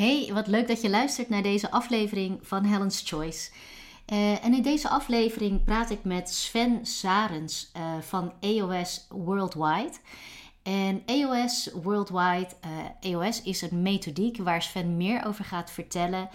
Hey, wat leuk dat je luistert naar deze aflevering van Helen's Choice. Uh, en in deze aflevering praat ik met Sven Sarens uh, van EOS Worldwide. En EOS Worldwide, uh, EOS is een methodiek waar Sven meer over gaat vertellen,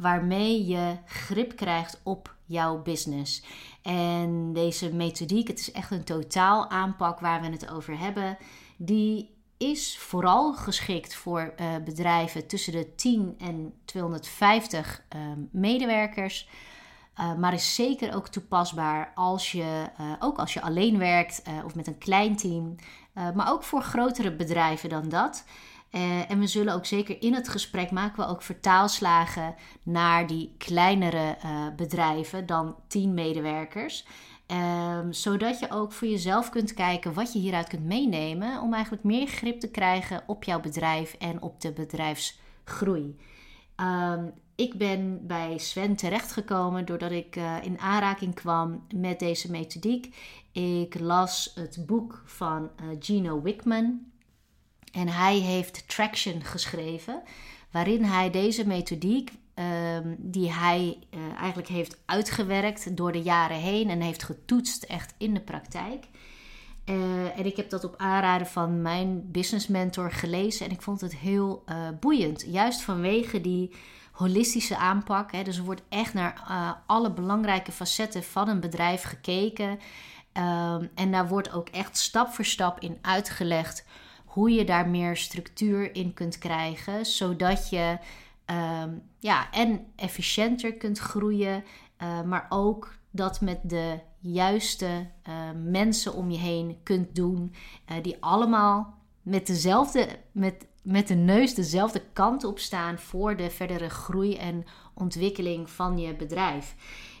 waarmee je grip krijgt op jouw business. En deze methodiek, het is echt een totaal aanpak waar we het over hebben, die is vooral geschikt voor uh, bedrijven tussen de 10 en 250 uh, medewerkers. Uh, maar is zeker ook toepasbaar als je, uh, ook als je alleen werkt of met een klein team. maar ook voor grotere bedrijven dan dat. en we zullen ook zeker in het gesprek maken we ook vertaalslagen naar die kleinere bedrijven dan 10 medewerkers. Um, zodat je ook voor jezelf kunt kijken wat je hieruit kunt meenemen om eigenlijk meer grip te krijgen op jouw bedrijf en op de bedrijfsgroei. Um, ik ben bij Sven terechtgekomen doordat ik uh, in aanraking kwam met deze methodiek. Ik las het boek van uh, Gino Wickman en hij heeft Traction geschreven, waarin hij deze methodiek Ehm, die hij uh, eigenlijk heeft uitgewerkt door de jaren heen en heeft getoetst echt in de praktijk. Uh, en ik heb dat op aanraden van mijn business mentor gelezen en ik vond het heel uh, boeiend. Juist vanwege die holistische aanpak. Hè, dus er wordt echt naar alle belangrijke facetten van een bedrijf gekeken. Um, en daar wordt ook echt stap voor stap in uitgelegd hoe je daar meer structuur in kunt krijgen, zodat je um, ja, en efficiënter kunt groeien, uh, maar ook dat met de juiste uh, mensen om je heen kunt doen, uh, die allemaal met dezelfde, met, met de neus dezelfde kant op staan voor de verdere groei en ontwikkeling van je bedrijf.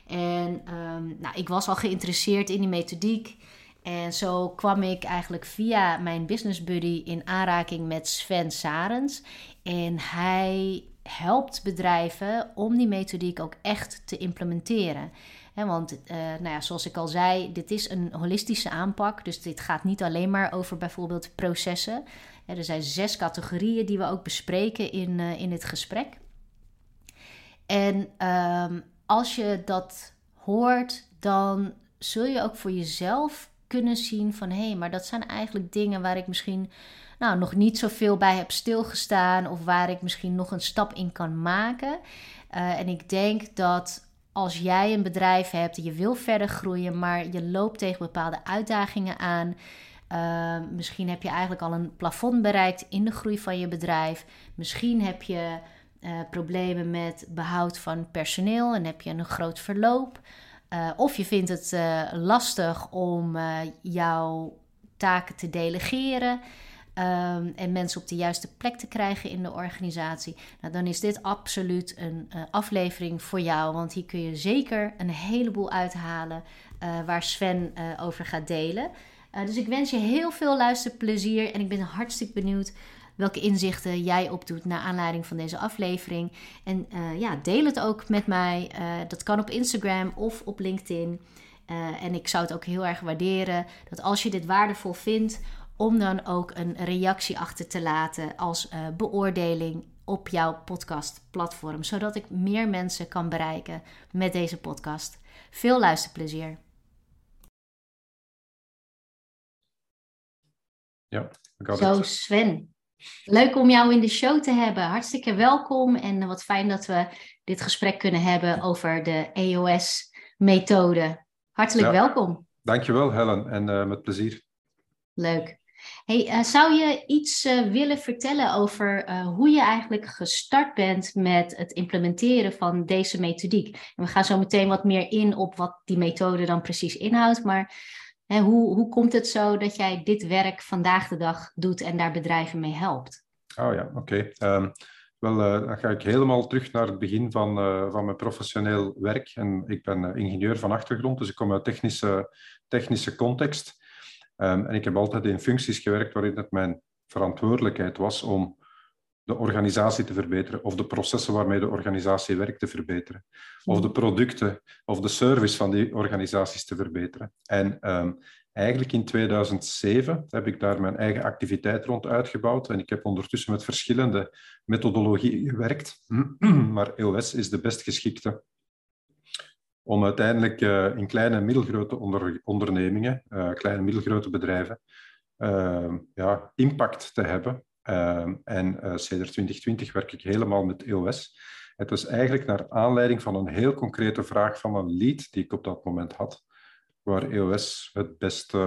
En um, nou, ik was al geïnteresseerd in die methodiek. En zo kwam ik eigenlijk via mijn business buddy in aanraking met Sven Sarens. En hij helpt bedrijven om die methodiek ook echt te implementeren. want uh, nou ja, zoals ik al zei, dit is een holistische aanpak. Dus dit gaat niet alleen maar over bijvoorbeeld processen. er zijn zes categorieën die we ook bespreken in, uh, in dit gesprek. En um, als je dat hoort, dan zul je ook voor jezelf kunnen zien van hé, hey, maar dat zijn eigenlijk dingen waar ik misschien nou, nog niet zoveel bij heb stilgestaan of waar ik misschien nog een stap in kan maken. Uh, en ik denk dat als jij een bedrijf hebt en je wil verder groeien, maar je loopt tegen bepaalde uitdagingen aan. Uh, misschien heb je eigenlijk al een plafond bereikt in de groei van je bedrijf. Misschien heb je uh, problemen met behoud van personeel en heb je een groot verloop. Of je vindt het lastig om jouw taken te delegeren. Um, en mensen op de juiste plek te krijgen in de organisatie, nou, dan is dit absoluut een uh, aflevering voor jou. Want hier kun je zeker een heleboel uithalen uh, waar Sven uh, over gaat delen. dus ik wens je heel veel luisterplezier en ik ben hartstikke benieuwd welke inzichten jij opdoet naar aanleiding van deze aflevering. En ja, deel het ook met mij. dat kan op Instagram of op LinkedIn. en ik zou het ook heel erg waarderen dat als je dit waardevol vindt om dan ook een reactie achter te laten als uh, beoordeling op jouw podcastplatform, zodat ik meer mensen kan bereiken met deze podcast. Veel luisterplezier. Ja, Zo, Sven. Leuk om jou in de show te hebben. Hartstikke welkom en wat fijn dat we dit gesprek kunnen hebben over de EOS-methode. Hartelijk ja. welkom. Dankjewel, Helen, en uh, met plezier. Leuk. Hey, uh, zou je iets uh, willen vertellen over uh, hoe je eigenlijk gestart bent met het implementeren van deze methodiek? We gaan zo meteen wat meer in op wat die methode dan precies inhoudt. Maar hè, hoe, hoe komt het zo dat jij dit werk vandaag de dag doet en daar bedrijven mee helpt? Oh ja, oké. Um, wel, dan ga ik helemaal terug naar het begin van, van mijn professioneel werk. En ik ben ingenieur van achtergrond, dus ik kom uit technische, technische context. Um, en ik heb altijd in functies gewerkt waarin het mijn verantwoordelijkheid was om de organisatie te verbeteren of de processen waarmee de organisatie werkt te verbeteren. Of de producten of de service van die organisaties te verbeteren. En um, eigenlijk in 2007 heb ik daar mijn eigen activiteit rond uitgebouwd en ik heb ondertussen met verschillende methodologieën gewerkt, maar EOS is de best geschikte om uiteindelijk uh, in kleine en middelgrote onder, ondernemingen, uh, kleine en middelgrote bedrijven, uh, ja, impact te hebben. en sinds 2020 werk ik helemaal met EOS. Het was eigenlijk naar aanleiding van een heel concrete vraag van een lead die ik op dat moment had, waar EOS het beste,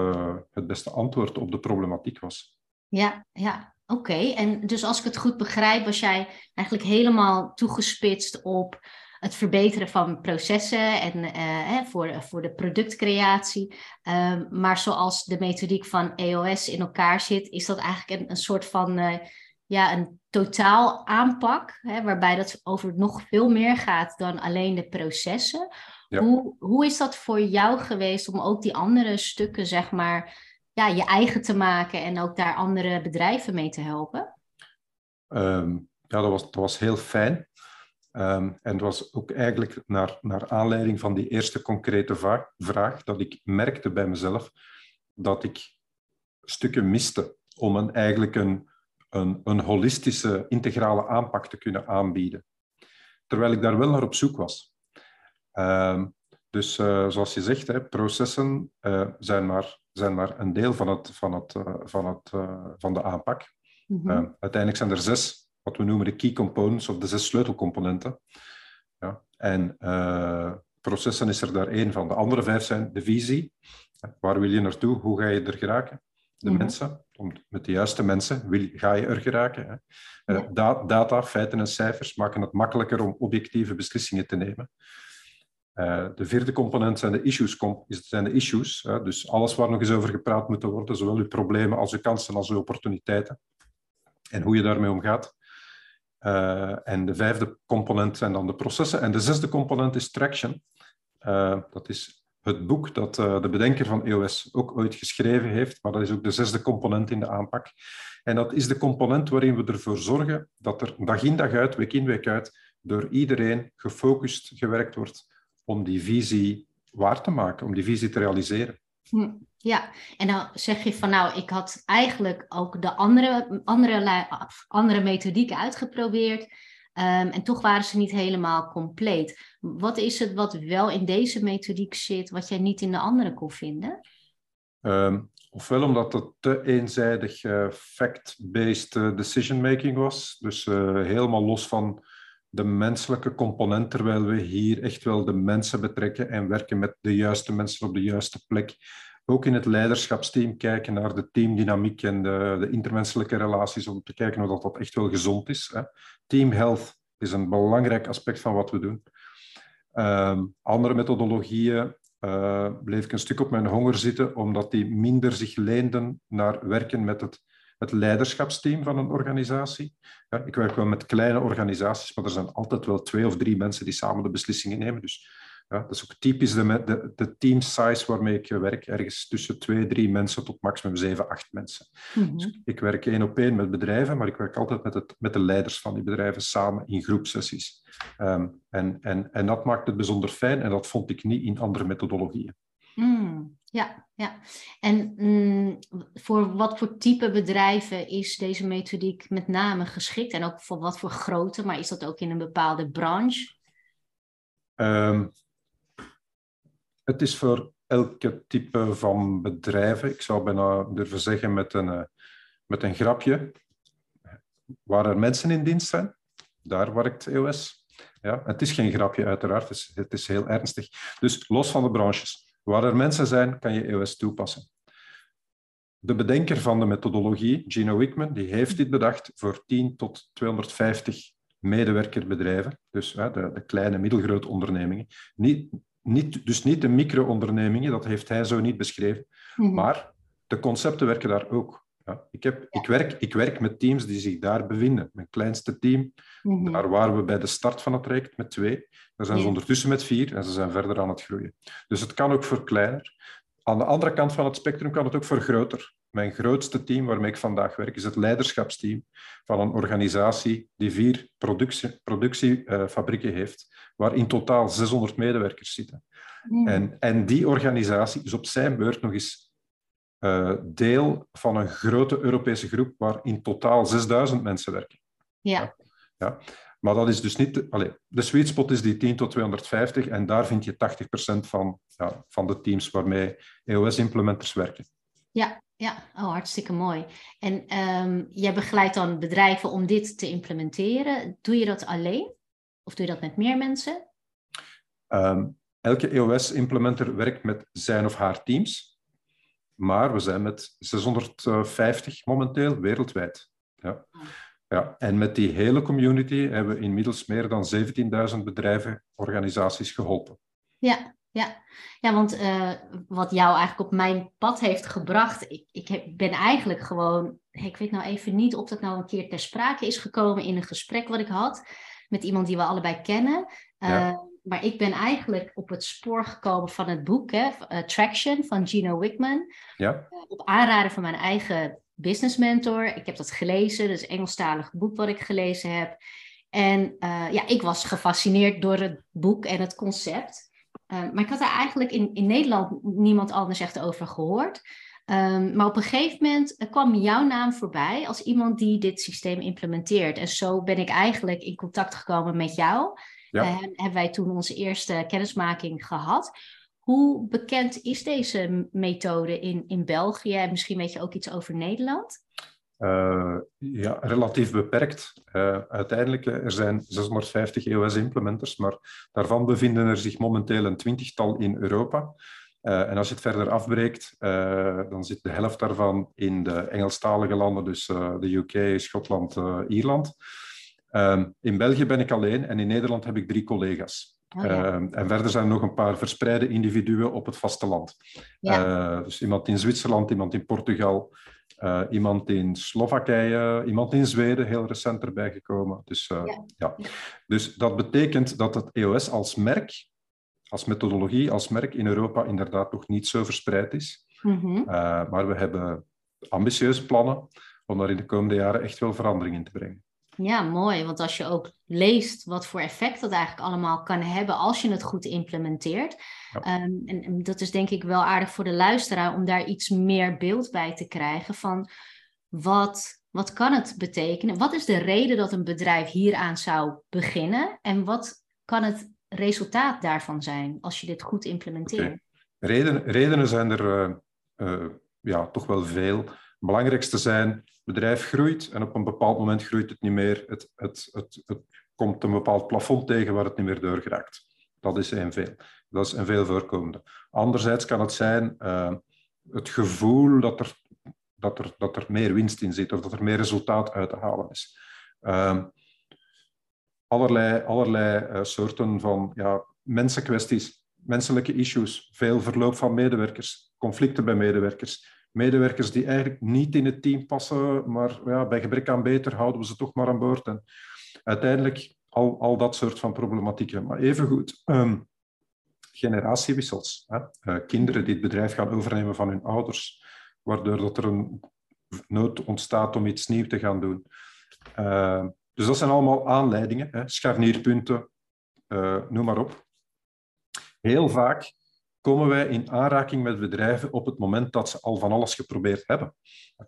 het beste antwoord op de problematiek was. Ja, ja. Oké, en dus als ik het goed begrijp, was jij eigenlijk helemaal toegespitst op het verbeteren van processen en uh, voor, voor de productcreatie. Um, maar zoals de methodiek van EOS in elkaar zit, is dat eigenlijk een, een soort van uh, ja, een totaal aanpak, hè, waarbij dat over nog veel meer gaat dan alleen de processen. Hoe, hoe is dat voor jou geweest om ook die andere stukken, zeg maar, ja, je eigen te maken en ook daar andere bedrijven mee te helpen? Um, ja, dat was, dat was heel fijn. Um, en het was ook eigenlijk naar, naar aanleiding van die eerste concrete vraag, vraag dat ik merkte bij mezelf dat ik stukken miste om een, eigenlijk een, een, een holistische, integrale aanpak te kunnen aanbieden. Terwijl ik daar wel naar op zoek was. Um, dus uh, zoals je zegt, hè, processen uh, zijn, maar, zijn maar een deel van, het, van, het, uh, van, het, van de aanpak. Mm -hmm. uiteindelijk zijn er zes wat we noemen de key components of de zes sleutelcomponenten. Ja, en uh, processen is er daar één van. De andere vijf zijn de visie. Waar wil je naartoe? Hoe ga je er geraken? De mhm. mensen. Om, met de juiste mensen wil, ga je er geraken. Hè? Uh, data, feiten en cijfers maken het makkelijker om objectieve beslissingen te nemen. Uh, de vierde component zijn de issues. Zijn de issues dus alles waar nog eens over gepraat moet worden, zowel uw problemen als uw kansen als uw opportuniteiten. En hoe je daarmee omgaat. Uh, en de vijfde component zijn dan de processen. En de zesde component is traction. Uh, dat is het boek dat uh, de bedenker van EOS ook ooit geschreven heeft, maar dat is ook de zesde component in de aanpak. En dat is de component waarin we ervoor zorgen dat er dag in dag uit, week in week uit, door iedereen gefocust gewerkt wordt om die visie waar te maken, om die visie te realiseren. Hm. Ja, en dan zeg je van nou, ik had eigenlijk ook de andere, andere, andere methodieken uitgeprobeerd. Um, en toch waren ze niet helemaal compleet. Wat is het wat wel in deze methodiek zit, wat jij niet in de andere kon vinden? Um, ofwel omdat het te eenzijdig uh, fact-based uh, decision making was. Dus uh, helemaal los van de menselijke component, terwijl we hier echt wel de mensen betrekken en werken met de juiste mensen op de juiste plek ook in het leiderschapsteam kijken naar de teamdynamiek en de, de intermenselijke relaties, om te kijken of dat, dat echt wel gezond is. Hè. Team health is een belangrijk aspect van wat we doen. Um, andere methodologieën uh, bleef ik een stuk op mijn honger zitten, omdat die minder zich leenden naar werken met het, het leiderschapsteam van een organisatie. Ja, ik werk wel met kleine organisaties, maar er zijn altijd wel twee of drie mensen die samen de beslissingen nemen. Dus ja, dat is ook typisch de, de, de team size waarmee ik werk, ergens tussen twee, drie mensen tot maximum zeven, acht mensen. Mm dus ik werk één op één met bedrijven, maar ik werk altijd met, het, met de leiders van die bedrijven samen in groepsessies. Um, en, en, en dat maakt het bijzonder fijn en dat vond ik niet in andere methodologieën. Mm, ja, ja. En mm, voor wat voor type bedrijven is deze methodiek met name geschikt? En ook voor wat voor grootte, maar is dat ook in een bepaalde branche? Um, het is voor elke type van bedrijven, ik zou bijna durven zeggen met een, eh, met een grapje, waar er mensen in dienst zijn, daar werkt EOS. Ja, het is geen grapje uiteraard, het is, het is heel ernstig. Dus los van de branches, waar er mensen zijn, kan je EOS toepassen. De bedenker van de methodologie, Gino Wickman, die heeft dit bedacht voor 10 tot 250 medewerkerbedrijven, dus de, de kleine, middelgrote ondernemingen. Niet, niet, dus niet de micro-ondernemingen, dat heeft hij zo niet beschreven. Mhm. Maar de concepten werken daar ook. Ja, ik, heb, ik, werk, ik werk met teams die zich daar bevinden. Mijn kleinste team, mm daar waren we bij de start van het traject met twee. Daar zijn ze ondertussen met vier en ze zijn verder aan het groeien. Dus het kan ook voor kleiner. Aan de andere kant van het spectrum kan het ook voor groter. Mijn grootste team waarmee ik vandaag werk is het leiderschapsteam van een organisatie die vier productiefabrieken productie, uh, heeft waar in totaal 600 medewerkers zitten. En, en die organisatie is op zijn beurt nog eens deel van een grote Europese groep waar in totaal 6000 mensen werken. Ja. ja. Maar dat is dus niet... Allez, de sweet spot is die 10 tot 250 en daar vind je 80% van, ja, van de teams waarmee EOS-implementers werken. Ja, ja. Oh, hartstikke mooi. En um, jij begeleidt dan bedrijven om dit te implementeren. Doe je dat alleen? Of doe je dat met meer mensen? Um, elke EOS-implementer werkt met zijn of haar teams. Maar we zijn met 650 momenteel wereldwijd. Ja. Oh. Ja, en met die hele community hebben we inmiddels meer dan 17.000 bedrijven, organisaties geholpen. Ja, ja. ja want uh, wat jou eigenlijk op mijn pad heeft gebracht, ik, ik heb, ben eigenlijk gewoon, ik weet nou even niet of dat nou een keer ter sprake is gekomen in een gesprek wat ik had met iemand die we allebei kennen. Uh, Maar ik ben eigenlijk op het spoor gekomen van het boek hè, Traction van Gino Wickman. Ja. op aanraden van mijn eigen Business Mentor. Ik heb dat gelezen, dat is een Engelstalig boek wat ik gelezen heb. En uh, ja, ik was gefascineerd door het boek en het concept. Uh, maar ik had daar eigenlijk in, in Nederland niemand anders echt over gehoord. Um, maar op een gegeven moment kwam jouw naam voorbij als iemand die dit systeem implementeert. En zo ben ik eigenlijk in contact gekomen met jou. Ja. Uh, hebben wij toen onze eerste kennismaking gehad. Hoe bekend is deze methode in, in België? misschien weet je ook iets over Nederland? Uh, ja, relatief beperkt. Uh, uiteindelijk, eh, er zijn 650 EOS-implementers, maar daarvan bevinden er zich momenteel een twintigtal in Europa. Uh, en als je het verder afbreekt, dan zit de helft daarvan in de Engelstalige landen, dus de UK, Schotland, Ierland. in België ben ik alleen en in Nederland heb ik drie collega's. Oh, ehm, en verder zijn er nog een paar verspreide individuen op het vasteland. Ja. Dus iemand in Zwitserland, iemand in Portugal, iemand in Slowakije, iemand in Zweden, heel recent erbij gekomen. Dus, ja. ja. dus dat betekent dat het EOS als merk, als methodologie, als merk in Europa inderdaad nog niet zo verspreid is. Mm -hmm. maar we hebben ambitieuze plannen om daar in de komende jaren echt wel verandering in te brengen. Ja, mooi. Want als je ook leest wat voor effect dat eigenlijk allemaal kan hebben als je het goed implementeert. Ehm, en, en, dat is denk ik wel aardig voor de luisteraar om daar iets meer beeld bij te krijgen van wat, wat kan het betekenen? Wat is de reden dat een bedrijf hieraan zou beginnen? En wat kan het resultaat daarvan zijn als je dit goed implementeert? Reden, redenen zijn er uh, uh, ja, toch wel veel. Het belangrijkste zijn bedrijf groeit en op een bepaald moment groeit het niet meer. Het, het, het, het komt een bepaald plafond tegen waar het niet meer doorgeraakt. Dat is een veel. Dat is een veel voorkomende. Anderzijds kan het zijn uh, het gevoel dat er, dat, er, dat er meer winst in zit of dat er meer resultaat uit te halen is. Uh, allerlei allerlei uh, soorten van ja, mensenkwesties, menselijke issues, veel verloop van medewerkers, conflicten bij medewerkers medewerkers die eigenlijk niet in het team passen, maar ja, bij gebrek aan beter houden we ze toch maar aan boord. En uiteindelijk al, al dat soort van problematieken. Maar evengoed, um, generatiewissels. Hè? Uh, kinderen die het bedrijf gaan overnemen van hun ouders, waardoor dat er een nood ontstaat om iets nieuws te gaan doen. Uh, dus dat zijn allemaal aanleidingen, hè? scharnierpunten, uh, noem maar op. Heel vaak komen wij in aanraking met bedrijven op het moment dat ze al van alles geprobeerd hebben.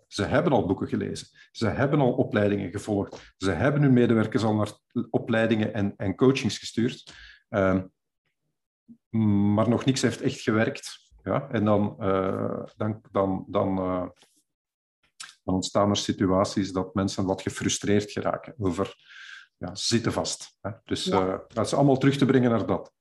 Ze hebben al boeken gelezen, ze hebben al opleidingen gevolgd, ze hebben hun medewerkers al naar opleidingen en, en coachings gestuurd, uh, maar nog niks heeft echt gewerkt. Ja? En dan, uh, dan, dan, dan, uh, dan ontstaan er situaties dat mensen wat gefrustreerd geraken over, ja, ze zitten vast. Hè? Dus ja. Eh, dat is allemaal terug te brengen naar dat.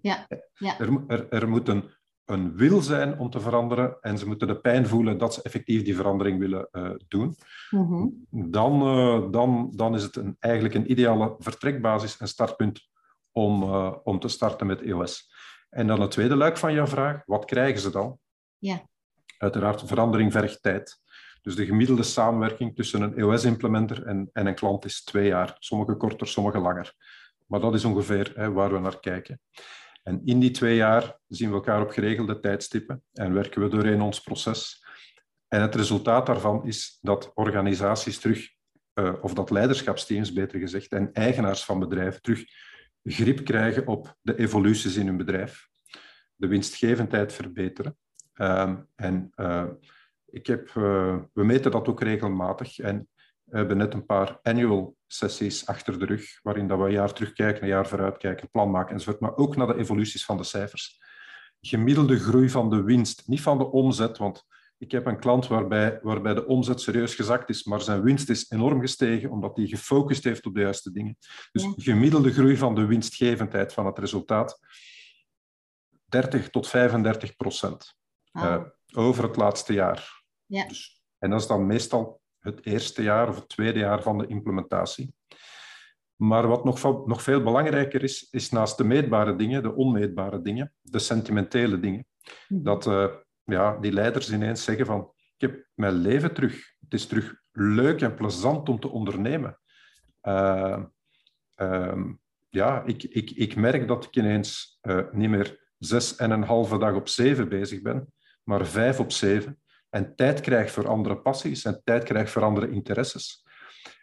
Ja, ja. Er, er, er moet een, een, wil zijn om te veranderen en ze moeten de pijn voelen dat ze effectief die verandering willen uh, doen. Mm -hmm. dan, uh, dan, dan is het een, eigenlijk een ideale vertrekbasis en startpunt om, om te starten met EOS. En dan het tweede luik van jouw vraag, wat krijgen ze dan? Ja. Uiteraard, verandering vergt tijd. Dus de gemiddelde samenwerking tussen een EOS-implementer en, en een klant is twee jaar. Sommige korter, sommige langer. Maar dat is ongeveer hè, waar we naar kijken. En in die twee jaar zien we elkaar op geregelde tijdstippen en werken we doorheen ons proces. En het resultaat daarvan is dat organisaties terug, uh, of dat leiderschapsteams beter gezegd, en eigenaars van bedrijven terug grip krijgen op de evoluties in hun bedrijf, de winstgevendheid verbeteren um, en uh, ik heb, we meten dat ook regelmatig en we hebben net een paar annual sessies achter de rug, waarin dat we een jaar terugkijken, een jaar vooruit kijken, plan maken enzovoort, maar ook naar de evoluties van de cijfers. Gemiddelde groei van de winst, niet van de omzet, want ik heb een klant waarbij, waarbij de omzet serieus gezakt is, maar zijn winst is enorm gestegen omdat hij gefocust heeft op de juiste dingen. Dus gemiddelde groei van de winstgevendheid van het resultaat, 30 tot 35 procent uh, over het laatste jaar. Ja. Dus, en dat is dan meestal het eerste jaar of het tweede jaar van de implementatie. Maar wat nog, nog veel belangrijker is, is naast de meetbare dingen, de onmeetbare dingen, de sentimentele dingen. Mhm. Dat uh, ja, die leiders ineens zeggen van, ik heb mijn leven terug. Het is terug leuk en plezant om te ondernemen. Uh, uh, ja, ik, ik, ik merk dat ik ineens uh, niet meer zes en een halve dag op zeven bezig ben, maar vijf op zeven en tijd krijg voor andere passies en tijd krijg voor andere interesses.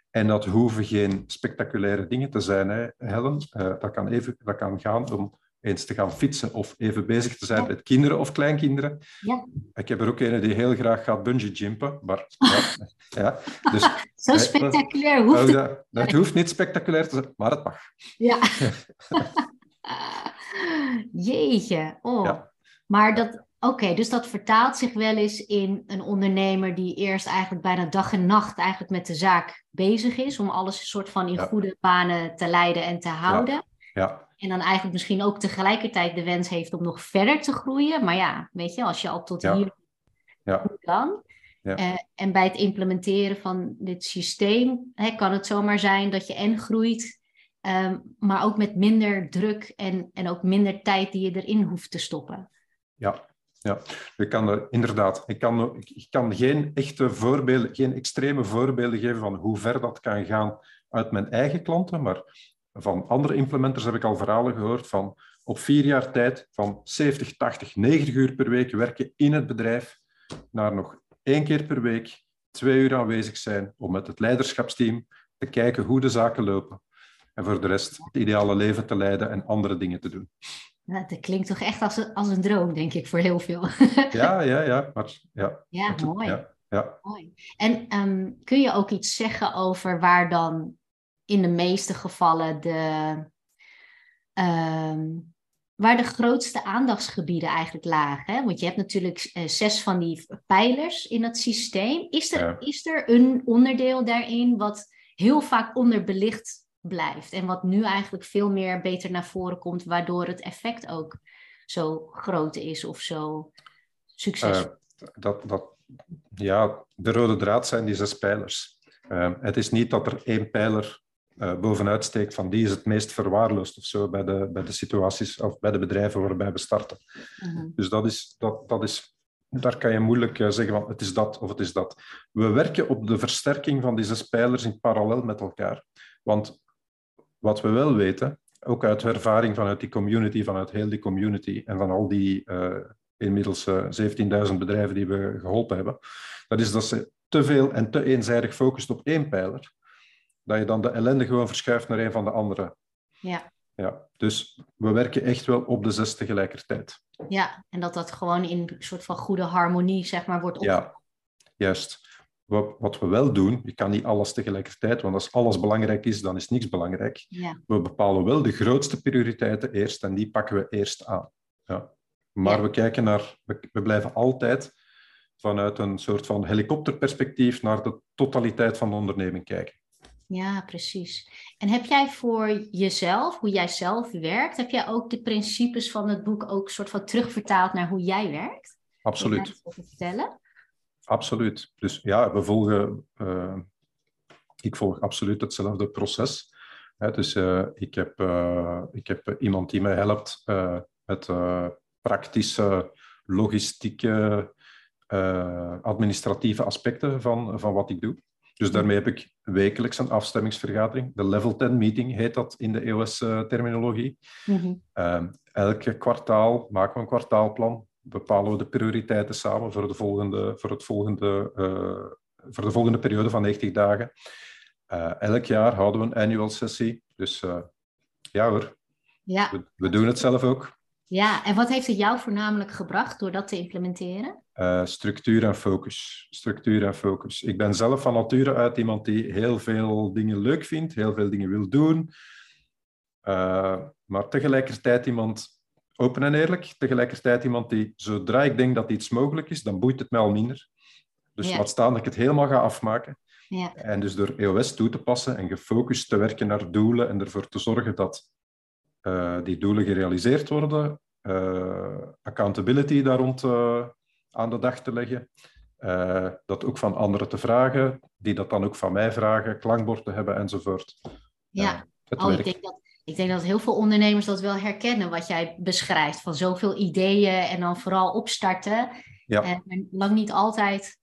En dat hoeven geen spectaculaire dingen te zijn, hè, Helen. Uh, dat, kan even, dat kan gaan om eens te gaan fietsen of even bezig te zijn met kinderen of kleinkinderen. Ja. Ik heb er ook een die heel graag gaat bungee jumpen. Maar, ja, ja, dus, Zo spectaculair hoeft het dat, dat hoeft niet spectaculair te zijn, maar het mag. Ja. Jeetje. Oh. Maar dat, Oké, dus dat vertaalt zich wel eens in een ondernemer die eerst eigenlijk bijna dag en nacht eigenlijk met de zaak bezig is, om alles een soort van in goede banen te leiden en te houden. Ja. ja. En dan eigenlijk misschien ook tegelijkertijd de wens heeft om nog verder te groeien. Maar ja, weet je, als je al tot hier ja. kan. Ja. Uh, en bij het implementeren van dit systeem hè, kan het zomaar zijn dat je en groeit, um, maar ook met minder druk en, en ook minder tijd die je erin hoeft te stoppen. Ja, ja, ik kan er, inderdaad. Ik kan, ik kan geen echte voorbeelden, geen extreme voorbeelden geven van hoe ver dat kan gaan uit mijn eigen klanten, maar van andere implementers heb ik al verhalen gehoord van op vier jaar tijd van 70, 80, 90 uur per week werken in het bedrijf naar nog één keer per week twee uur aanwezig zijn om met het leiderschapsteam te kijken hoe de zaken lopen en voor de rest het ideale leven te leiden en andere dingen te doen. Ja, dat klinkt toch echt als een, als een droom, denk ik, voor heel veel. ja, ja, ja. Maar, ja, ja mooi. Ja, ja. mooi. En um, kun je ook iets zeggen over waar dan in de meeste gevallen de, um, waar de grootste aandachtsgebieden eigenlijk lagen? Hè? Want je hebt natuurlijk uh, zes van die pijlers in het systeem. Is er, is er een onderdeel daarin wat heel vaak onderbelicht blijft. En wat nu eigenlijk veel meer beter naar voren komt, waardoor het effect ook zo groot is of zo succesvol. Uh, dat, dat, ja, de rode draad zijn die zes pijlers. Uh, het is niet dat er één pijler uh, bovenuit steekt van die is het meest verwaarloosd of zo bij de, bij de situaties of bij de bedrijven waarbij we starten. -huh. Dus dat is, dat, dat is, daar kan je moeilijk zeggen van het is dat of het is dat. We werken op de versterking van die zes pijlers in parallel met elkaar. Want wat we wel weten, ook uit ervaring vanuit die community, vanuit heel die community en van al die uh, inmiddels uh, eh, 17.000 bedrijven die we geholpen hebben, dat is dat ze te veel en te eenzijdig focust op één pijler, dat je dan de ellende gewoon verschuift naar een van de andere. Ja. Ja, dus we werken echt wel op de zes tegelijkertijd. Ja, en dat dat gewoon in een soort van goede harmonie, zeg maar, wordt opgepakt. Ja, juist. Wat we wel doen, je kan niet alles tegelijkertijd, want als alles belangrijk is, dan is niks belangrijk. Ja. We bepalen wel de grootste prioriteiten eerst en die pakken we eerst aan. Ja. Maar we kijken naar, we, blijven altijd vanuit een soort van helikopterperspectief naar de totaliteit van de onderneming kijken. Ja, precies. En heb jij voor jezelf, hoe jij zelf werkt, heb jij ook de principes van het boek ook soort van terugvertaald naar hoe jij werkt? Absoluut. Kun je vertellen? Absoluut. Dus ja, we volgen, uh, ik volg absoluut hetzelfde proces. Hè, dus uh, ik, heb, uh, ik heb iemand die mij helpt met praktische, logistieke, administratieve aspecten van, van wat ik doe. Dus daarmee heb ik wekelijks een afstemmingsvergadering. De level 10 meeting heet dat in de EOS-terminologie. Mm -hmm. elke kwartaal maken we een kwartaalplan bepalen we de prioriteiten samen voor de volgende, voor het volgende, uh, voor de volgende periode van 90 dagen. Uh, elk jaar houden we een annual sessie. Dus uh, ja hoor, ja. We, we, doen het zelf ook. Ja, en wat heeft het jou voornamelijk gebracht door dat te implementeren? Uh, structuur en focus. Structuur en focus. Ik ben zelf van nature uit iemand die heel veel dingen leuk vindt, heel veel dingen wil doen. Uh, maar tegelijkertijd iemand open en eerlijk. Tegelijkertijd iemand die, zodra ik denk dat iets mogelijk is, dan boeit het mij al minder. Dus ja. laat staan dat ik het helemaal ga afmaken. Ja. En dus door EOS toe te passen en gefocust te werken naar doelen en ervoor te zorgen dat uh, die doelen gerealiseerd worden, uh, accountability daar rond uh, aan de dag te leggen, dat ook van anderen te vragen, die dat dan ook van mij vragen, klankbord te hebben enzovoort. Ja, oh, ik, denk dat, ik denk dat heel veel ondernemers dat wel herkennen, wat jij beschrijft, van zoveel ideeën en dan vooral opstarten. Ja. En lang niet altijd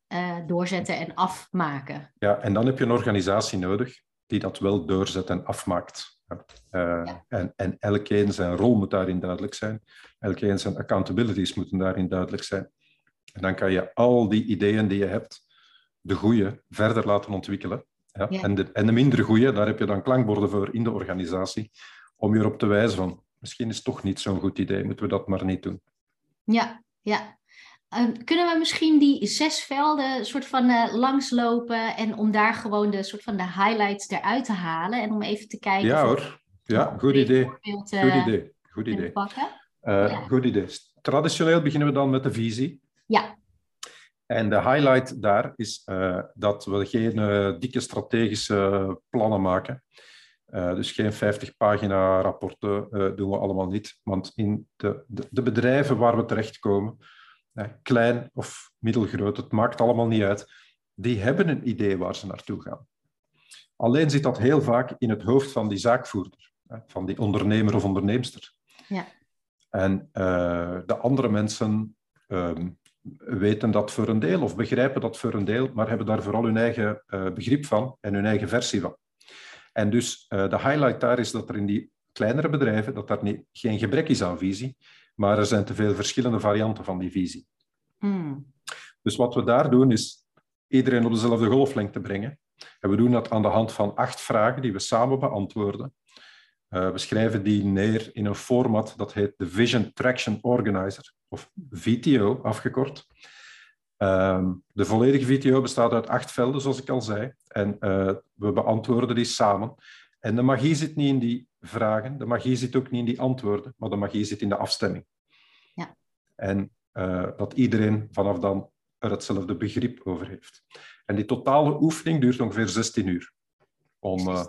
doorzetten en afmaken. Ja, en dan heb je een organisatie nodig die dat wel doorzet en afmaakt. Uh, en, en elkeen zijn rol moet daarin duidelijk zijn. Elkeen zijn accountabilities moeten daarin duidelijk zijn. En dan kan je al die ideeën die je hebt, de goede, verder laten ontwikkelen. Ja? En, de, en de minder goede, daar heb je dan klankborden voor in de organisatie, om je erop te wijzen van, misschien is het toch niet zo'n goed idee, moeten we dat maar niet doen. Ja, ja. Uh, kunnen we misschien die zes velden soort van uh, langslopen en om daar gewoon de soort van de highlights eruit te halen en om even te kijken. Ja hoor, ja, goed idee. goed idee. Goed idee. Uh, Goed idee. Traditioneel beginnen we dan met de visie. Ja. En de highlight daar is dat we geen dikke strategische plannen maken. dus geen 50 pagina rapporten doen we allemaal niet. Want in de, de, de bedrijven waar we terechtkomen, klein of middelgroot, het maakt allemaal niet uit. Die hebben een idee waar ze naartoe gaan. Alleen zit dat heel vaak in het hoofd van die zaakvoerder, van die ondernemer of onderneemster. Ja. En de andere mensen uh, weten dat voor een deel of begrijpen dat voor een deel, maar hebben daar vooral hun eigen uh, begrip van en hun eigen versie van. En dus uh, de highlight daar is dat er in die kleinere bedrijven dat daar niet, geen gebrek is aan visie, maar er zijn te veel verschillende varianten van die visie. Hmm. Dus wat we daar doen is iedereen op dezelfde golflengte brengen. En we doen dat aan de hand van acht vragen die we samen beantwoorden. Uh, we schrijven die neer in een format dat heet de Vision Traction Organizer, of VTO afgekort. Uh, de volledige VTO bestaat uit acht velden, zoals ik al zei. En uh, we beantwoorden die samen. En de magie zit niet in die vragen, de magie zit ook niet in die antwoorden, maar de magie zit in de afstemming. Ja. En uh, dat iedereen vanaf dan er hetzelfde begrip over heeft. En die totale oefening duurt ongeveer 16 uur. Om, uh,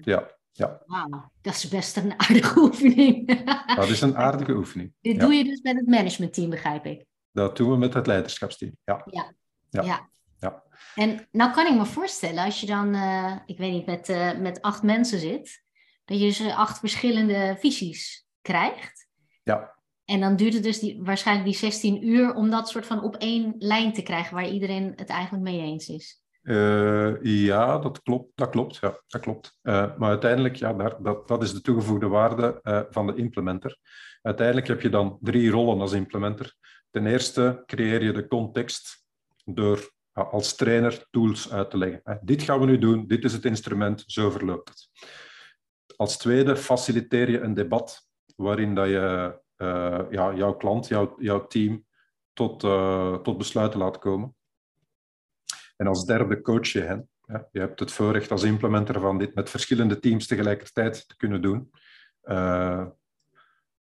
ja, ja. Wauw, dat is best een aardige oefening. dat is een aardige oefening. Dit doe je dus met het managementteam, begrijp ik. Dat doen we met het leiderschapsteam, ja. Ja, ja. ja. ja. En nou kan ik me voorstellen, als je dan, uh, ik weet niet, met, uh, met acht mensen zit, dat je dus acht verschillende visies krijgt. Ja. En dan duurt het dus die, waarschijnlijk die 16 uur om dat soort van op één lijn te krijgen waar iedereen het eigenlijk mee eens is. Uh, ja, dat klopt. Dat klopt, ja, dat klopt. Uh, maar uiteindelijk, ja, daar, dat, dat is de toegevoegde waarde uh, van de implementer. Uiteindelijk heb je dan drie rollen als implementer. Ten eerste creëer je de context door als trainer tools uit te leggen. Dit gaan we nu doen, dit is het instrument, zo verloopt het. Als tweede faciliteer je een debat waarin dat je ja, jouw klant, jouw, jouw team tot, tot besluiten laat komen. En als derde coach je hen. Ja, je hebt het voorrecht als implementer van dit met verschillende teams tegelijkertijd te kunnen doen. Uh,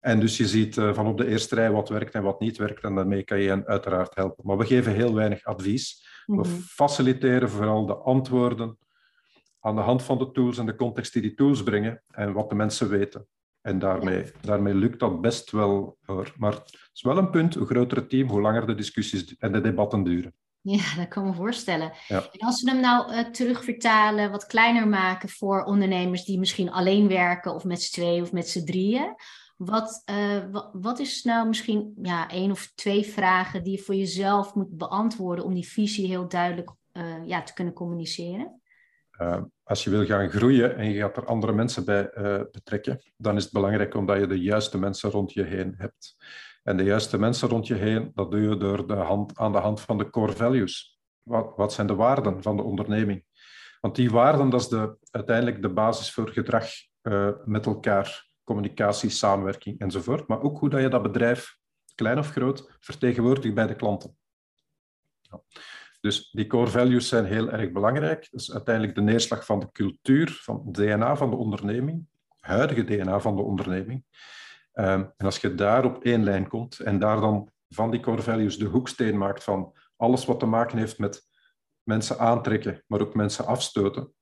en dus je ziet van op de eerste rij wat werkt en wat niet werkt. En daarmee kan je hen uiteraard helpen. Maar we geven heel weinig advies. We mhm. faciliteren vooral de antwoorden aan de hand van de tools en de context die die tools brengen en wat de mensen weten. En daarmee, daarmee lukt dat best wel hoor. Maar het is wel een punt, hoe groter het team, hoe langer de discussies en de debatten duren. Ja, dat kan ik me voorstellen. En als we hem nou uh, terugvertalen, wat kleiner maken voor ondernemers die misschien alleen werken, of met z'n tweeën of met z'n drieën. Wat, uh, wat, is nou misschien ja, één of twee vragen die je voor jezelf moet beantwoorden om die visie heel duidelijk uh, ja, te kunnen communiceren? Uh, als je wil gaan groeien en je gaat er andere mensen bij betrekken, dan is het belangrijk omdat je de juiste mensen rond je heen hebt. En de juiste mensen rond je heen, dat doe je door de hand, aan de hand van de core values. Wat, wat zijn de waarden van de onderneming? Want die waarden, dat is de, uiteindelijk de basis voor gedrag uh, met elkaar communicatie, samenwerking enzovoort, maar ook hoe dat je dat bedrijf, klein of groot, vertegenwoordigt bij de klanten. Ja. Dus die core values zijn heel erg belangrijk. Dat is uiteindelijk de neerslag van de cultuur, van het DNA van de onderneming, huidige DNA van de onderneming. Um, en als je daar op één lijn komt en daar dan van die core values de hoeksteen maakt van alles wat te maken heeft met mensen aantrekken, maar ook mensen afstoten.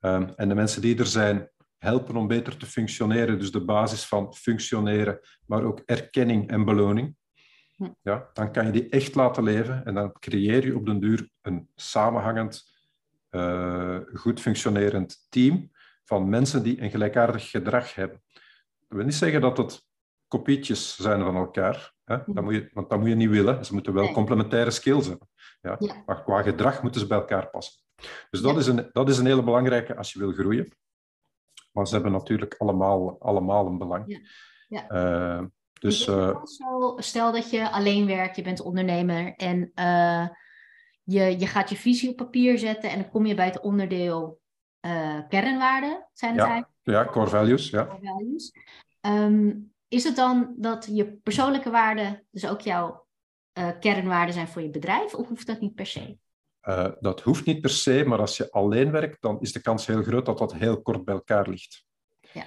Um, en de mensen die er zijn, helpen om beter te functioneren. Dus de basis van functioneren, maar ook erkenning en beloning. Ja, dan kan je die echt laten leven en dan creëer je op den duur een samenhangend, uh, goed functionerend team van mensen die een gelijkaardig gedrag hebben. Dat wil niet zeggen dat het kopietjes zijn van elkaar, hè? Dat moet je, want dat moet je niet willen. Ze moeten wel complementaire skills hebben. Ja? ja. Maar qua gedrag moeten ze bij elkaar passen. Dus dat, is een, dat is een hele belangrijke als je wil groeien. Maar ze hebben natuurlijk allemaal, allemaal een belang. Ja. Ja. Uh, dus, uh, stel dat je alleen werkt, je bent ondernemer en uh, je, je gaat je visie op papier zetten en dan kom je bij het onderdeel kernwaarden, zijn het ja, eigenlijk? Ja, core values. Ja. Core values. Um, is het dan dat je persoonlijke waarden dus ook jouw kernwaarden zijn voor je bedrijf of hoeft dat niet per se? Uh, dat hoeft niet per se, maar als je alleen werkt, dan is de kans heel groot dat dat heel kort bij elkaar ligt. Ja.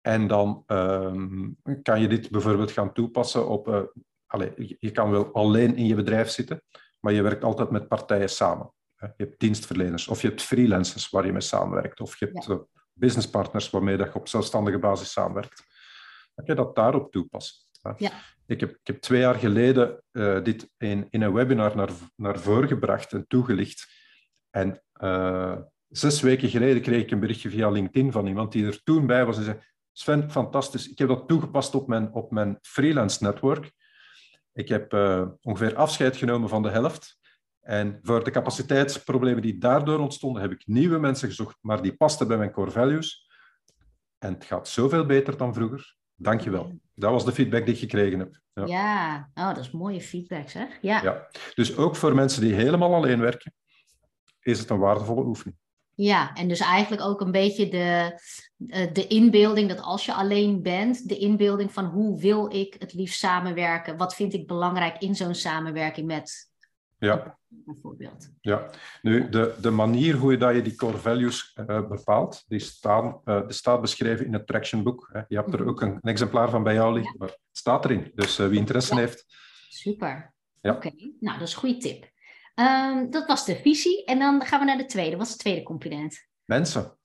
En dan um, kan je dit bijvoorbeeld gaan toepassen op... Uh, allez, je kan wel alleen in je bedrijf zitten, maar je werkt altijd met partijen samen. Je hebt dienstverleners of je hebt freelancers waar je mee samenwerkt. Of je hebt ja. uh, businesspartners waarmee je op zelfstandige basis samenwerkt. Kan je dat daarop toepassen. Ja. Ik, heb, ik heb twee jaar geleden uh, dit in, in een webinar naar, naar voren gebracht en toegelicht. En uh, zes weken geleden kreeg ik een berichtje via LinkedIn van iemand die er toen bij was en zei: Sven, fantastisch. Ik heb dat toegepast op mijn, op mijn freelance network. Ik heb uh, ongeveer afscheid genomen van de helft. En voor de capaciteitsproblemen die daardoor ontstonden, heb ik nieuwe mensen gezocht, maar die pasten bij mijn core values. En het gaat zoveel beter dan vroeger. Dankjewel. Dat was de feedback die ik gekregen heb. Ja, ja. Oh, dat is mooie feedback zeg. Ja. ja. Dus ook voor mensen die helemaal alleen werken, is het een waardevolle oefening. Ja, en dus eigenlijk ook een beetje de, eh, de inbeelding dat als je alleen bent, de inbeelding van hoe wil ik het liefst samenwerken? Wat vind ik belangrijk in zo'n samenwerking met ja. bijvoorbeeld. Ja, nu de, de manier hoe je, dat je die core values uh, bepaalt, die, staan, uh, die staat beschreven in het Traction Book. Hè. Je hebt er ook een, een, exemplaar van bij jou liggen, maar het staat erin. Dus uh, wie interesse ja. heeft. Super. Ja. Oké, okay. nou dat is een goede tip. Um, dat was de visie. En dan gaan we naar de tweede. Wat is het tweede component? Mensen.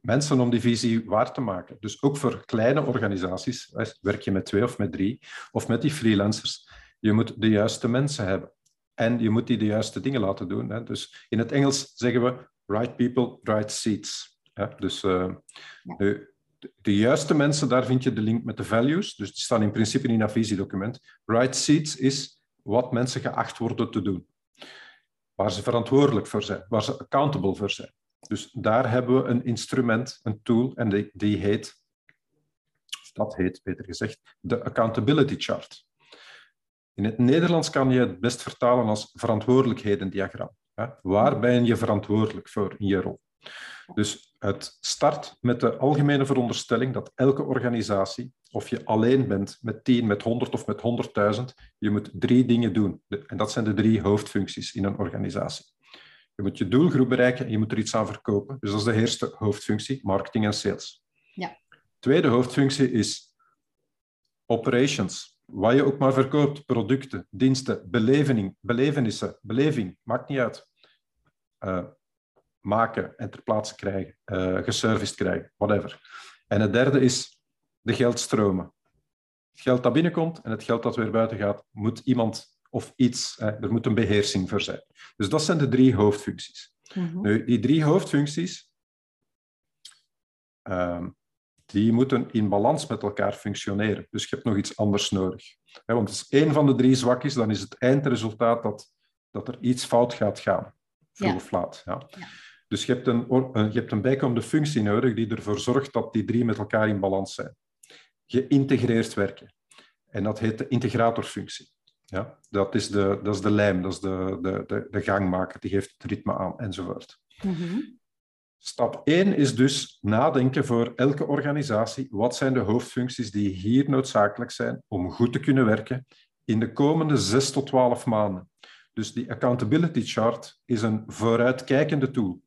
Mensen om die visie waar te maken. Dus ook voor kleine organisaties, werk je met twee of met drie, of met die freelancers. Je moet de juiste mensen hebben. En je moet die de juiste dingen laten doen. Hè. Dus in het Engels zeggen we right people, right seats. Hè. Dus uh, ja. de, de, juiste mensen, daar vind je de link met de values. Dus die staan in principe in een visiedocument. Right seats is wat mensen geacht worden te doen. Waar ze verantwoordelijk voor zijn, waar ze accountable voor zijn. Dus daar hebben we een instrument, een tool, en die, die heet, dat heet beter gezegd, de Accountability Chart. In het Nederlands kan je het best vertalen als verantwoordelijkheden-diagram. Waar ben je verantwoordelijk voor in je rol? Dus het start met de algemene veronderstelling dat elke organisatie, of je alleen bent met 10, met 100 of met 100.000, je moet drie dingen doen. En dat zijn de drie hoofdfuncties in een organisatie. Je moet je doelgroep bereiken en je moet er iets aan verkopen. Dus dat is de eerste hoofdfunctie, marketing en sales. Ja. Tweede hoofdfunctie is operations wat je ook maar verkoopt, producten, diensten, beleving, belevenissen, beleving, maakt niet uit. Uh, maken en ter plaatse krijgen, uh, geserviced krijgen, whatever. En het derde is de geldstromen. Het geld dat binnenkomt en het geld dat weer buiten gaat, moet iemand of iets, er moet een beheersing voor zijn. Dus dat zijn de drie hoofdfuncties. Mm -hmm. Nu, die drie hoofdfuncties, uh, die moeten in balans met elkaar functioneren. Dus je hebt nog iets anders nodig. Want als één van de drie zwak is, dan is het eindresultaat dat, dat er iets fout gaat gaan, vroeg ja. of laat. Ja. ja. Dus je hebt, een, je hebt een bijkomende functie nodig die ervoor zorgt dat die drie met elkaar in balans zijn. Geïntegreerd werken. En dat heet de integratorfunctie. Ja, dat, is de, dat is de lijm, dat is de, de, de, de gangmaker, die geeft het ritme aan, enzovoort. Mm -hmm. Stap 1 is dus nadenken voor elke organisatie. Wat zijn de hoofdfuncties die hier noodzakelijk zijn om goed te kunnen werken in de komende 6 tot 12 maanden? Dus die accountability chart is een vooruitkijkende tool.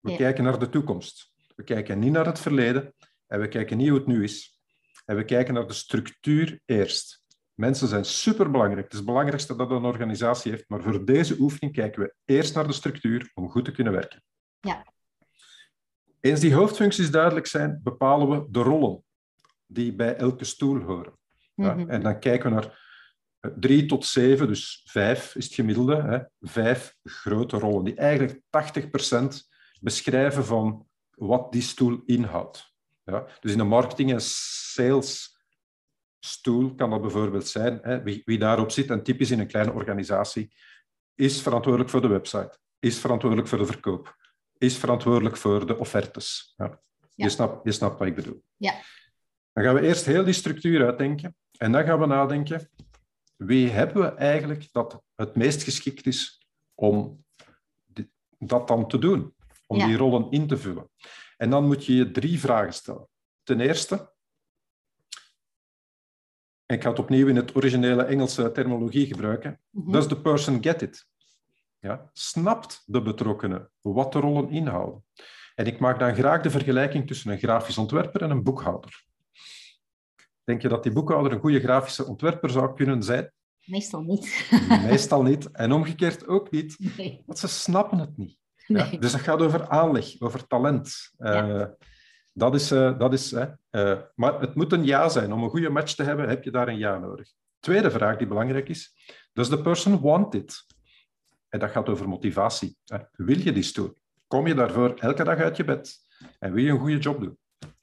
We kijken naar de toekomst. We kijken niet naar het verleden en we kijken niet hoe het nu is. En we kijken naar de structuur eerst. Mensen zijn superbelangrijk. Het is het belangrijkste dat een organisatie heeft. Maar voor deze oefening kijken we eerst naar de structuur om goed te kunnen werken. Ja. Eens die hoofdfuncties duidelijk zijn, bepalen we de rollen die bij elke stoel horen. Ja? Mhm. En dan kijken we naar eh, drie tot zeven, dus vijf is het gemiddelde, hè? vijf grote rollen die eigenlijk 80% beschrijven van wat die stoel inhoudt. Ja? Dus in de marketing- en sales stoel kan dat bijvoorbeeld zijn, hè, wie, wie, daarop zit, en typisch in een kleine organisatie, is verantwoordelijk voor de website, is verantwoordelijk voor de verkoop, is verantwoordelijk voor de offertes. Ja. Je, snapt, je snapt wat ik bedoel. Ja. Dan gaan we eerst heel die structuur uitdenken en dan gaan we nadenken, wie hebben we eigenlijk dat het meest geschikt is om dat dan te doen, om die rollen in te vullen. En dan moet je je drie vragen stellen. Ten eerste, ik ga het opnieuw in het originele Engelse terminologie gebruiken. Mm Does the person get it? Ja, snapt de betrokkenen wat de rollen inhouden? En ik maak dan graag de vergelijking tussen een grafisch ontwerper en een boekhouder. Denk je dat die boekhouder een goede grafische ontwerper zou kunnen zijn? Meestal niet. Meestal niet. En omgekeerd ook niet. Nee. Want ze snappen het niet. Ja? Dus dat gaat over aanleg, over talent. Ja. Uh, dat is, uh, dat is uh, maar het moet een ja zijn. Om een goede match te hebben, heb je daar een ja nodig. Tweede vraag die belangrijk is. Does the person want it? En dat gaat over motivatie. Wil je die stoel? Kom je daarvoor elke dag uit je bed? En wil je een goede job doen?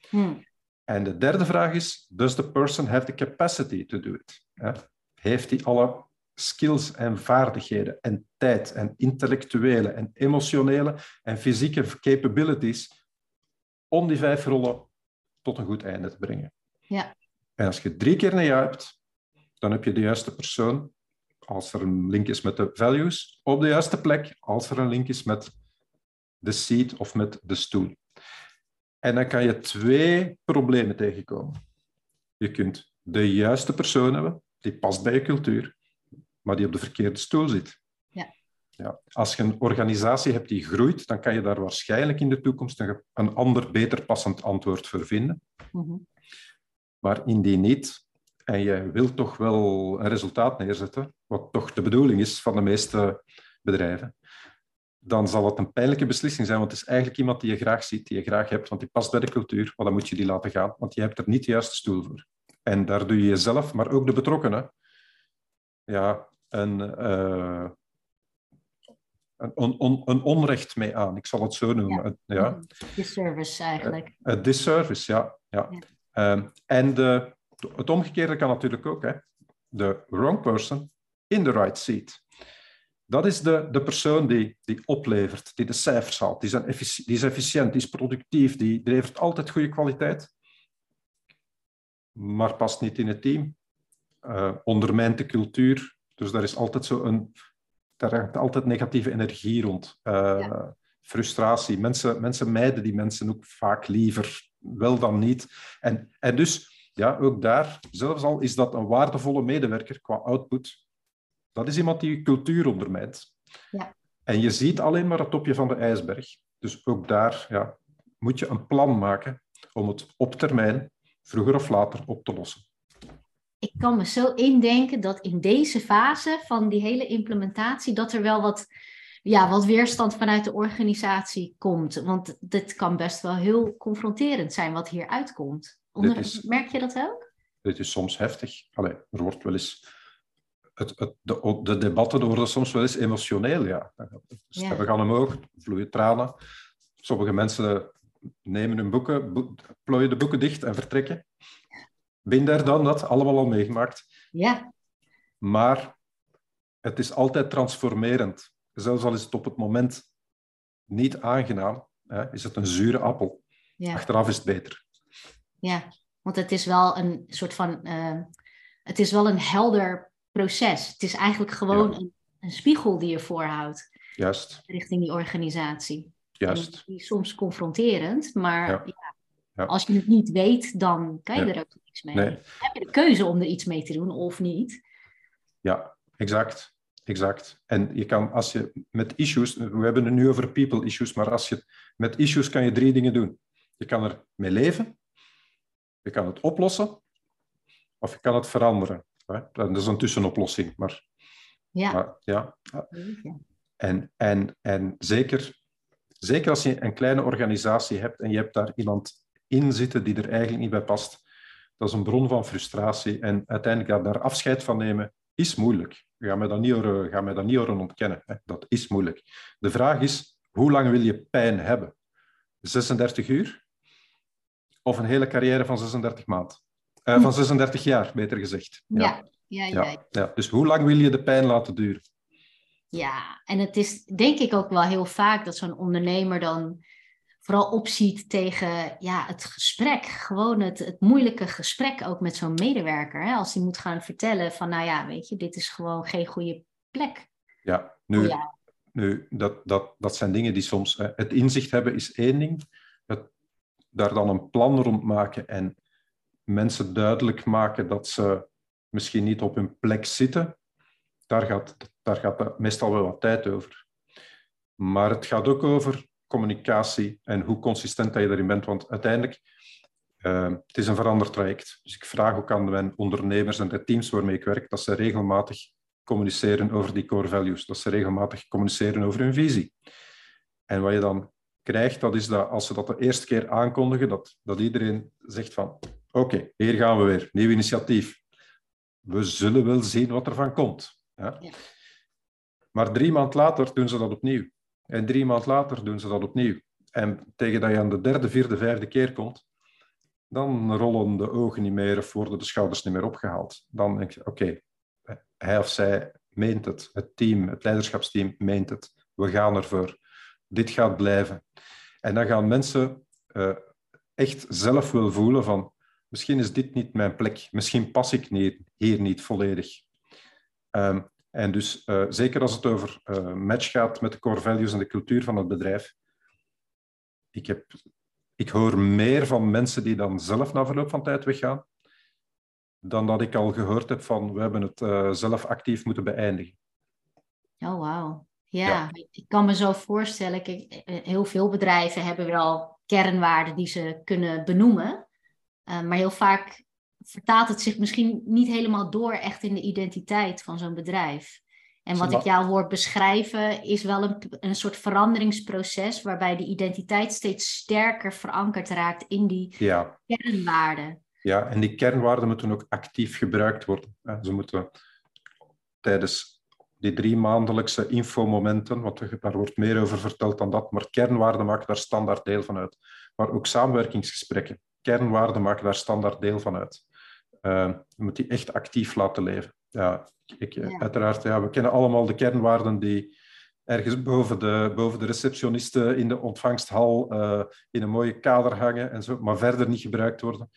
Hmm. En de derde vraag is, does the person have the capacity to do it? Heeft hij alle skills en vaardigheden en tijd en intellectuele en emotionele en fysieke capabilities om die vijf rollen tot een goed einde te brengen. Ja. En als je drie keer een ja hebt, dan heb je de juiste persoon, als er een link is met de values, op de juiste plek, als er een link is met de seat of met de stoel. En dan kan je twee problemen tegenkomen. Je kunt de juiste persoon hebben, die past bij je cultuur, maar die op de verkeerde stoel zit. Ja. Als je een organisatie hebt die groeit, dan kan je daar waarschijnlijk in de toekomst een, een ander, beter passend antwoord voor vinden. Mm Maar indien niet, en je wilt toch wel een resultaat neerzetten, wat toch de bedoeling is van de meeste bedrijven, dan zal het een pijnlijke beslissing zijn, want het is eigenlijk iemand die je graag ziet, die je graag hebt, want die past bij de cultuur, maar dan moet je die laten gaan, want je hebt er niet de juiste stoel voor. En daar doe je jezelf, maar ook de betrokkenen, ja, een, uh, een, on, een, onrecht mee aan. Ik zal het zo noemen. Ja. ja. Disservice eigenlijk. Uh, disservice, ja. ja. ja. Um, en de, het omgekeerde kan natuurlijk ook. Hè. De wrong person in the right seat. Dat is de, de persoon die, die oplevert, die de cijfers haalt. Die, zijn effici die is efficiënt, die is productief, die levert altijd goede kwaliteit. Maar past niet in het team. Uh, ondermijnt de cultuur. Dus daar is altijd zo een daar hangt altijd negatieve energie rond. Uh, Frustratie. Mensen, mensen mijden die mensen ook vaak liever, wel dan niet. En, en dus, ja, ook daar, zelfs al is dat een waardevolle medewerker qua output, dat is iemand die je cultuur ondermijnt. Ja. En je ziet alleen maar het topje van de ijsberg. Dus ook daar ja, moet je een plan maken om het op termijn, vroeger of later, op te lossen ik kan me zo indenken dat in deze fase van die hele implementatie, dat er wel wat, ja, wat weerstand vanuit de organisatie komt. Want dit kan best wel heel confronterend zijn wat hier uitkomt. Onder, merk je dat ook? Dit is soms heftig. Allee, er wordt wel eens... Het, het, de, de, debatten worden soms wel eens emotioneel, ja. Stemmen gaan omhoog, vloeien tranen. Sommige mensen nemen hun boeken, plooien de boeken dicht en vertrekken. Ben daar dan, dat allemaal al meegemaakt. Ja. Maar het is altijd transformerend. Zelfs al is het op het moment niet aangenaam, hè, is het een zure appel. Ja. Achteraf is het beter. Ja, want het is wel een soort van... Uh, het is wel een helder proces. Het is eigenlijk gewoon een, een, spiegel die je voorhoudt. Juist. Richting die organisatie. Juist. Die is soms confronterend, maar Ja. ja, als je het niet weet, dan kan je er ook niks mee. Nee. Heb je de keuze om er iets mee te doen of niet? Ja, exact. Exact. En je kan, als je met issues, we hebben het nu over people issues, maar als je, met issues kan je drie dingen doen. Je kan er mee leven, je kan het oplossen, of je kan het veranderen. hè. Dat is een tussenoplossing, maar, Ja. maar ja. Ja. En, en, en zeker, zeker als je een kleine organisatie hebt en je hebt daar iemand in zitten die er eigenlijk niet bij past, dat is een bron van frustratie. En uiteindelijk daar afscheid van nemen is moeilijk. Ga mij dat niet horen, ga mij dat niet horen ontkennen. Hè. Dat is moeilijk. De vraag is, hoe lang wil je pijn hebben? 36 uur? Of een hele carrière van 36 maanden? Eh, van 36 jaar, beter gezegd. Ja. Ja, ja, Ja, ja. Dus hoe lang wil je de pijn laten duren? Ja, en het is denk ik ook wel heel vaak dat zo'n ondernemer dan vooral opziet tegen ja, het gesprek. Gewoon het, het moeilijke gesprek ook met zo'n medewerker. Hè? Als die moet gaan vertellen van, nou ja, weet je, dit is gewoon geen goede plek. Ja, nu, Ja. nu dat, dat, dat zijn dingen die soms... hè, het inzicht hebben is één ding. Daar dan een plan rond maken en mensen duidelijk maken dat ze misschien niet op hun plek zitten, daar gaat, daar gaat meestal wel wat tijd over. Maar het gaat ook over communicatie en hoe consistent dat je erin bent. Want uiteindelijk, uh, het is een veranderd traject. Dus ik vraag ook aan mijn ondernemers en de teams waarmee ik werk, dat ze regelmatig communiceren over die core values. Dat ze regelmatig communiceren over hun visie. En wat je dan krijgt, dat is dat als ze dat de eerste keer aankondigen, dat, dat iedereen zegt van oké, okay, hier gaan we weer, nieuw initiatief. We zullen wel zien wat er van komt. Ja? Ja. Maar drie maand later doen ze dat opnieuw. En drie maand later doen ze dat opnieuw. En tegen dat je aan de derde, vierde, vijfde keer komt, dan rollen de ogen niet meer of worden de schouders niet meer opgehaald. Dan denk je, oké, okay, hij of zij meent het. Het team, het leiderschapsteam meent het. We gaan ervoor. Dit gaat blijven. En dan gaan mensen uh, echt zelf wel voelen van, misschien is dit niet mijn plek. Misschien pas ik niet, hier niet volledig. Um, en dus uh, zeker als het over uh, match gaat met de core values en de cultuur van het bedrijf. Ik, heb, ik hoor meer van mensen die dan zelf na verloop van tijd weggaan, dan dat ik al gehoord heb van we hebben het zelf actief moeten beëindigen. Oh, wauw. Ja, ja, ik kan me zo voorstellen. Kijk, heel veel bedrijven hebben wel kernwaarden die ze kunnen benoemen. maar heel vaak vertaalt het zich misschien niet helemaal door echt in de identiteit van zo'n bedrijf. En wat ik jou hoor beschrijven is wel een, een soort veranderingsproces waarbij die identiteit steeds sterker verankerd raakt in die ja. kernwaarden. Ja, en die kernwaarden moeten ook actief gebruikt worden. Ze moeten tijdens die drie maandelijkse infomomenten, want daar wordt meer over verteld dan dat, maar kernwaarden maken daar standaard deel van uit. Maar ook samenwerkingsgesprekken, kernwaarden maken daar standaard deel van uit. Uh, je moet die echt actief laten leven. Ja, ik, ja. Uiteraard, ja, we kennen allemaal de kernwaarden die ergens boven de, boven de receptionisten in de ontvangsthal uh, in een mooie kader hangen en zo, maar verder niet gebruikt worden.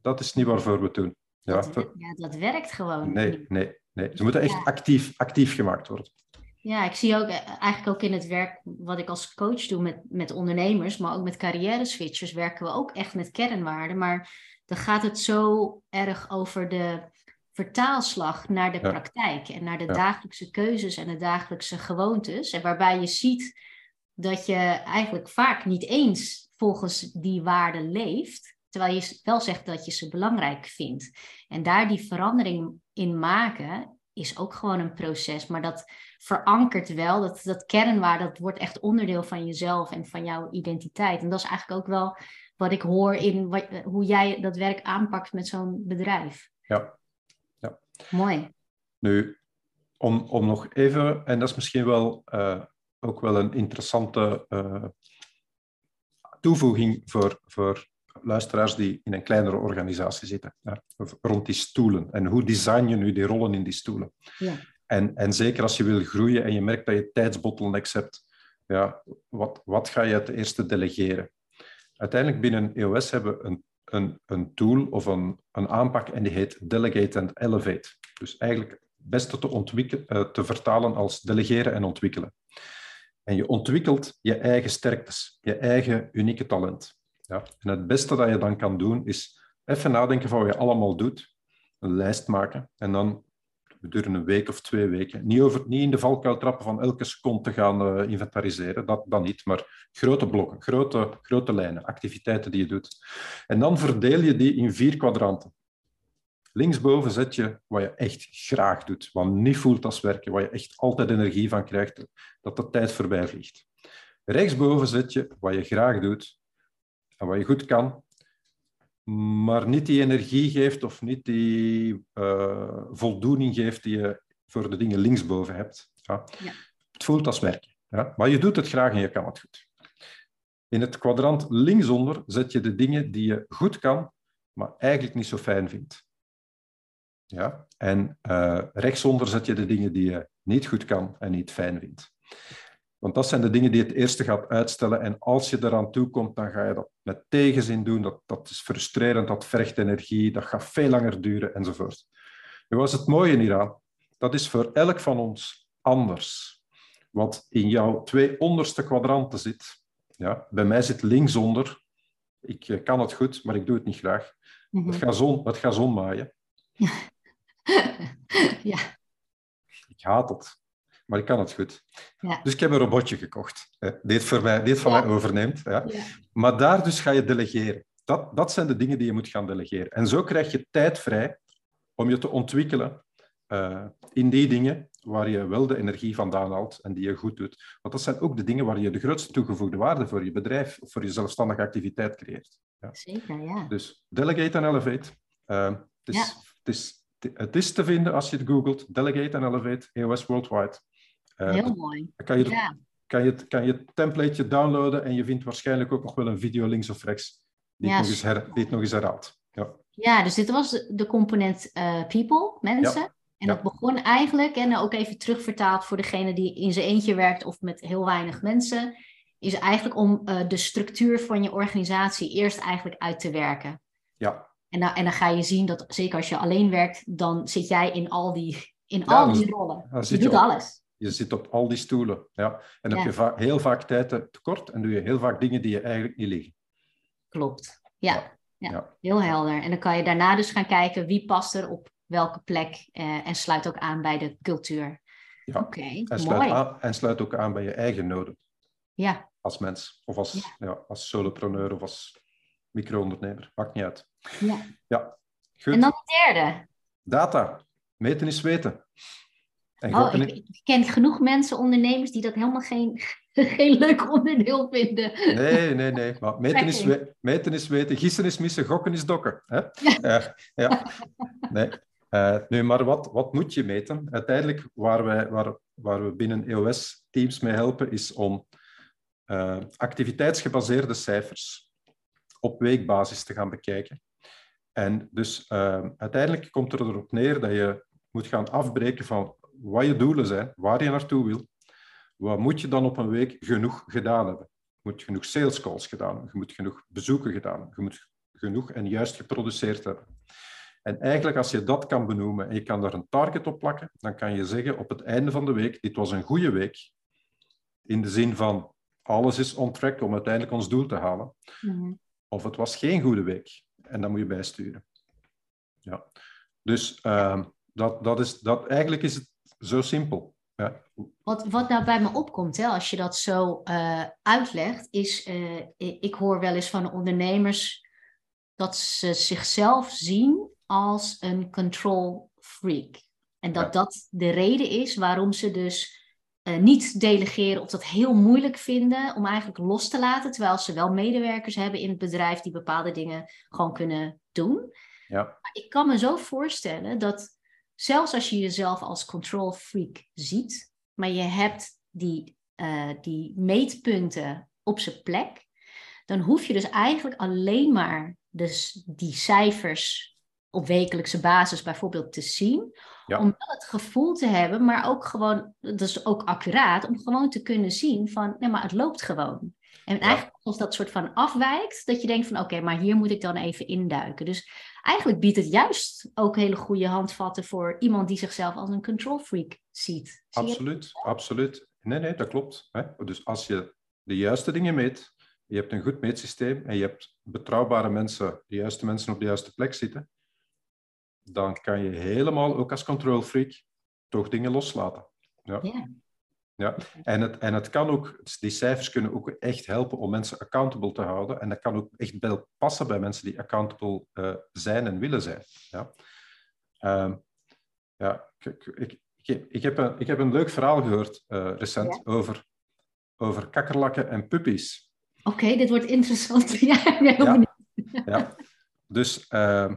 Dat is niet waarvoor we het doen. Ja, dat, ja, dat werkt gewoon. Nee, nee, nee. Ze moeten echt ja. actief, actief gemaakt worden. Ja, ik zie ook eigenlijk ook in het werk wat ik als coach doe met, met ondernemers, maar ook met carrière switchers, werken we ook echt met kernwaarden. Maar dan gaat het zo erg over de vertaalslag naar de ja. praktijk en naar de ja. dagelijkse keuzes en de dagelijkse gewoontes. En waarbij je ziet dat je eigenlijk vaak niet eens volgens die waarden leeft, terwijl je wel zegt dat je ze belangrijk vindt. En daar die verandering in maken is ook gewoon een proces, maar dat verankert wel, dat, dat kernwaarde, dat wordt echt onderdeel van jezelf en van jouw identiteit. En dat is eigenlijk ook wel wat ik hoor in wat, hoe jij dat werk aanpakt met zo'n bedrijf. Ja. ja. Mooi. Nu, om, om nog even, en dat is misschien wel uh, ook wel een interessante uh, toevoeging voor, voor luisteraars die in een kleinere organisatie zitten, ja, rond die stoelen. En hoe design je nu die rollen in die stoelen? Ja. En, en zeker als je wil groeien en je merkt dat je tijdsbottlenecks hebt, ja, wat, wat ga je het eerste delegeren? Uiteindelijk binnen EOS hebben we een, een, een tool of een, een aanpak en die heet Delegate and Elevate. Dus eigenlijk het beste te, ontwikkelen, uh, te vertalen als delegeren en ontwikkelen. En je ontwikkelt je eigen sterktes, je eigen unieke talent. Ja? En het beste dat je dan kan doen, is even nadenken van wat je allemaal doet. Een lijst maken en dan gedurende een week of twee weken. Niet, over, niet in de valkuil trappen van elke seconde gaan uh, inventariseren, dat, dat niet, maar grote blokken, grote, grote lijnen, activiteiten die je doet. En dan verdeel je die in vier kwadranten. Linksboven zet je wat je echt graag doet, wat niet voelt als werken, waar je echt altijd energie van krijgt, dat de tijd voorbij vliegt. Rechtsboven zet je wat je graag doet en wat je goed kan, maar niet die energie geeft of niet die uh, voldoening geeft die je voor de dingen linksboven hebt. Ja. ja. Het voelt als werken. Ja. Maar je doet het graag en je kan het goed. In het kwadrant linksonder zet je de dingen die je goed kan, maar eigenlijk niet zo fijn vindt. Ja? En uh, rechtsonder zet je de dingen die je niet goed kan en niet fijn vindt. Want dat zijn de dingen die het eerste gaat uitstellen. En als je eraan toe komt, dan ga je dat met tegenzin doen. Dat, dat is frustrerend, dat vergt energie, dat gaat veel langer duren enzovoort. Nu was het mooie hieraan, dat is voor elk van ons anders. Wat in jouw twee onderste kwadranten zit. Ja, bij mij zit linksonder. Ik eh, kan het goed, maar ik doe het niet graag. Mm Het gaat zon, het gaat zon maaien. ja. Ik haat het maar ik kan het goed. Ja. Dus ik heb een robotje gekocht, hè, die het, voor mij, die het van mij overneemt. Ja. Maar daar dus ga je delegeren. Dat, dat zijn de dingen die je moet gaan delegeren. En zo krijg je tijd vrij om je te ontwikkelen uh, in die dingen waar je wel de energie vandaan haalt en die je goed doet. Want dat zijn ook de dingen waar je de grootste toegevoegde waarde voor je bedrijf of voor je zelfstandige activiteit creëert. Ja. Zeker, ja. Dus delegate en elevate. Uh, het, is, het, is, het is te vinden als je het googelt. Delegate en elevate, EOS Worldwide. Uh, Heel mooi. Kan je, ja. kan, je, kan je het templateje downloaden en je vindt waarschijnlijk ook nog wel een video links of rechts die, ja, het, nog eens her, die het nog eens herhaalt. Ja. ja, dus dit was de component uh, people, mensen. En dat begon eigenlijk, en ook even terugvertaald voor degene die in zijn eentje werkt of met heel weinig mensen, is eigenlijk om uh, de structuur van je organisatie eerst eigenlijk uit te werken. Ja. En, dan, en dan ga je zien dat, zeker als je alleen werkt, dan zit jij in al die, in al die rollen. Je doet alles je zit op al die stoelen. Ja. En heb je heel vaak tijd tekort en doe je heel vaak dingen die je eigenlijk niet liggen. Klopt, ja. ja. Heel helder. En dan kan je daarna dus gaan kijken wie past er op welke plek eh, en sluit ook aan bij de cultuur. Ja, Oké, en, sluit aan, en sluit ook aan bij je eigen noden. Ja. Als mens, of als, ja. als solopreneur of als micro-ondernemer. Maakt niet uit. Ja. ja. Goed. En dan de derde. Data. Meten is weten. Oh, ik, ik, ken genoeg mensen, ondernemers, die dat helemaal geen, geen leuk onderdeel vinden. Nee, nee, nee. Maar meten, is, meten is weten, gissen is missen, gokken is dokken. Hè? Uh, ja. Nee. Uh, nu, maar wat, wat moet je meten? Uiteindelijk, waar, wij, waar, waar we binnen EOS-teams mee helpen, is om uh, activiteitsgebaseerde cijfers op weekbasis te gaan bekijken. En dus uiteindelijk komt er erop neer dat je moet gaan afbreken van wat je doelen zijn, waar je naartoe wil, wat moet je dan op een week genoeg gedaan hebben? Je moet genoeg sales calls gedaan hebben, je moet genoeg bezoeken gedaan hebben, je moet genoeg en juist geproduceerd hebben. En eigenlijk als je dat kan benoemen en je kan daar een target op plakken, dan kan je zeggen op het einde van de week, dit was een goede week, in de zin van alles is on track om uiteindelijk ons doel te halen. Mhm. Of het was geen goede week en dan moet je bijsturen. Ja. Dus uh, dat, dat is, dat, eigenlijk is het zo simpel. Ja. Wat, wat nou bij me opkomt, hè, als je dat zo uh, uitlegt, is, uh, ik hoor wel eens van ondernemers dat ze zichzelf zien als een control freak. En dat dat de reden is waarom ze dus uh, niet delegeren of dat heel moeilijk vinden om eigenlijk los te laten, terwijl ze wel medewerkers hebben in het bedrijf die bepaalde dingen gewoon kunnen doen. Ja. Maar ik kan me zo voorstellen dat zelfs als je jezelf als control freak ziet, maar je hebt die, uh, die meetpunten op zijn plek, dan hoef je dus eigenlijk alleen maar dus die cijfers op wekelijkse basis bijvoorbeeld te zien. Om wel het gevoel te hebben, maar ook gewoon, dat is ook accuraat, om gewoon te kunnen zien van, nee, maar het loopt gewoon. En eigenlijk als dat soort van afwijkt, dat je denkt van oké, maar hier moet ik dan even induiken. Dus eigenlijk biedt het juist ook hele goede handvatten voor iemand die zichzelf als een control freak ziet. absoluut, absoluut. Nee, nee, dat klopt. Hè? Dus als je de juiste dingen meet, je hebt een goed meetsysteem en je hebt betrouwbare mensen, de juiste mensen op de juiste plek zitten, dan kan je helemaal, ook als control freak, toch dingen loslaten. Ja. Ja. Ja, en het, en het kan ook, die cijfers kunnen ook echt helpen om mensen accountable te houden. En dat kan ook echt wel passen bij mensen die accountable eh, zijn en willen zijn. Ja, Ehm, ja ik, ik, ik, ik, heb een, ik heb een leuk verhaal gehoord eh, recent over, over kakkerlakken en puppies. Oké, dit wordt interessant. ja, Ja. Ja. Dus ehm,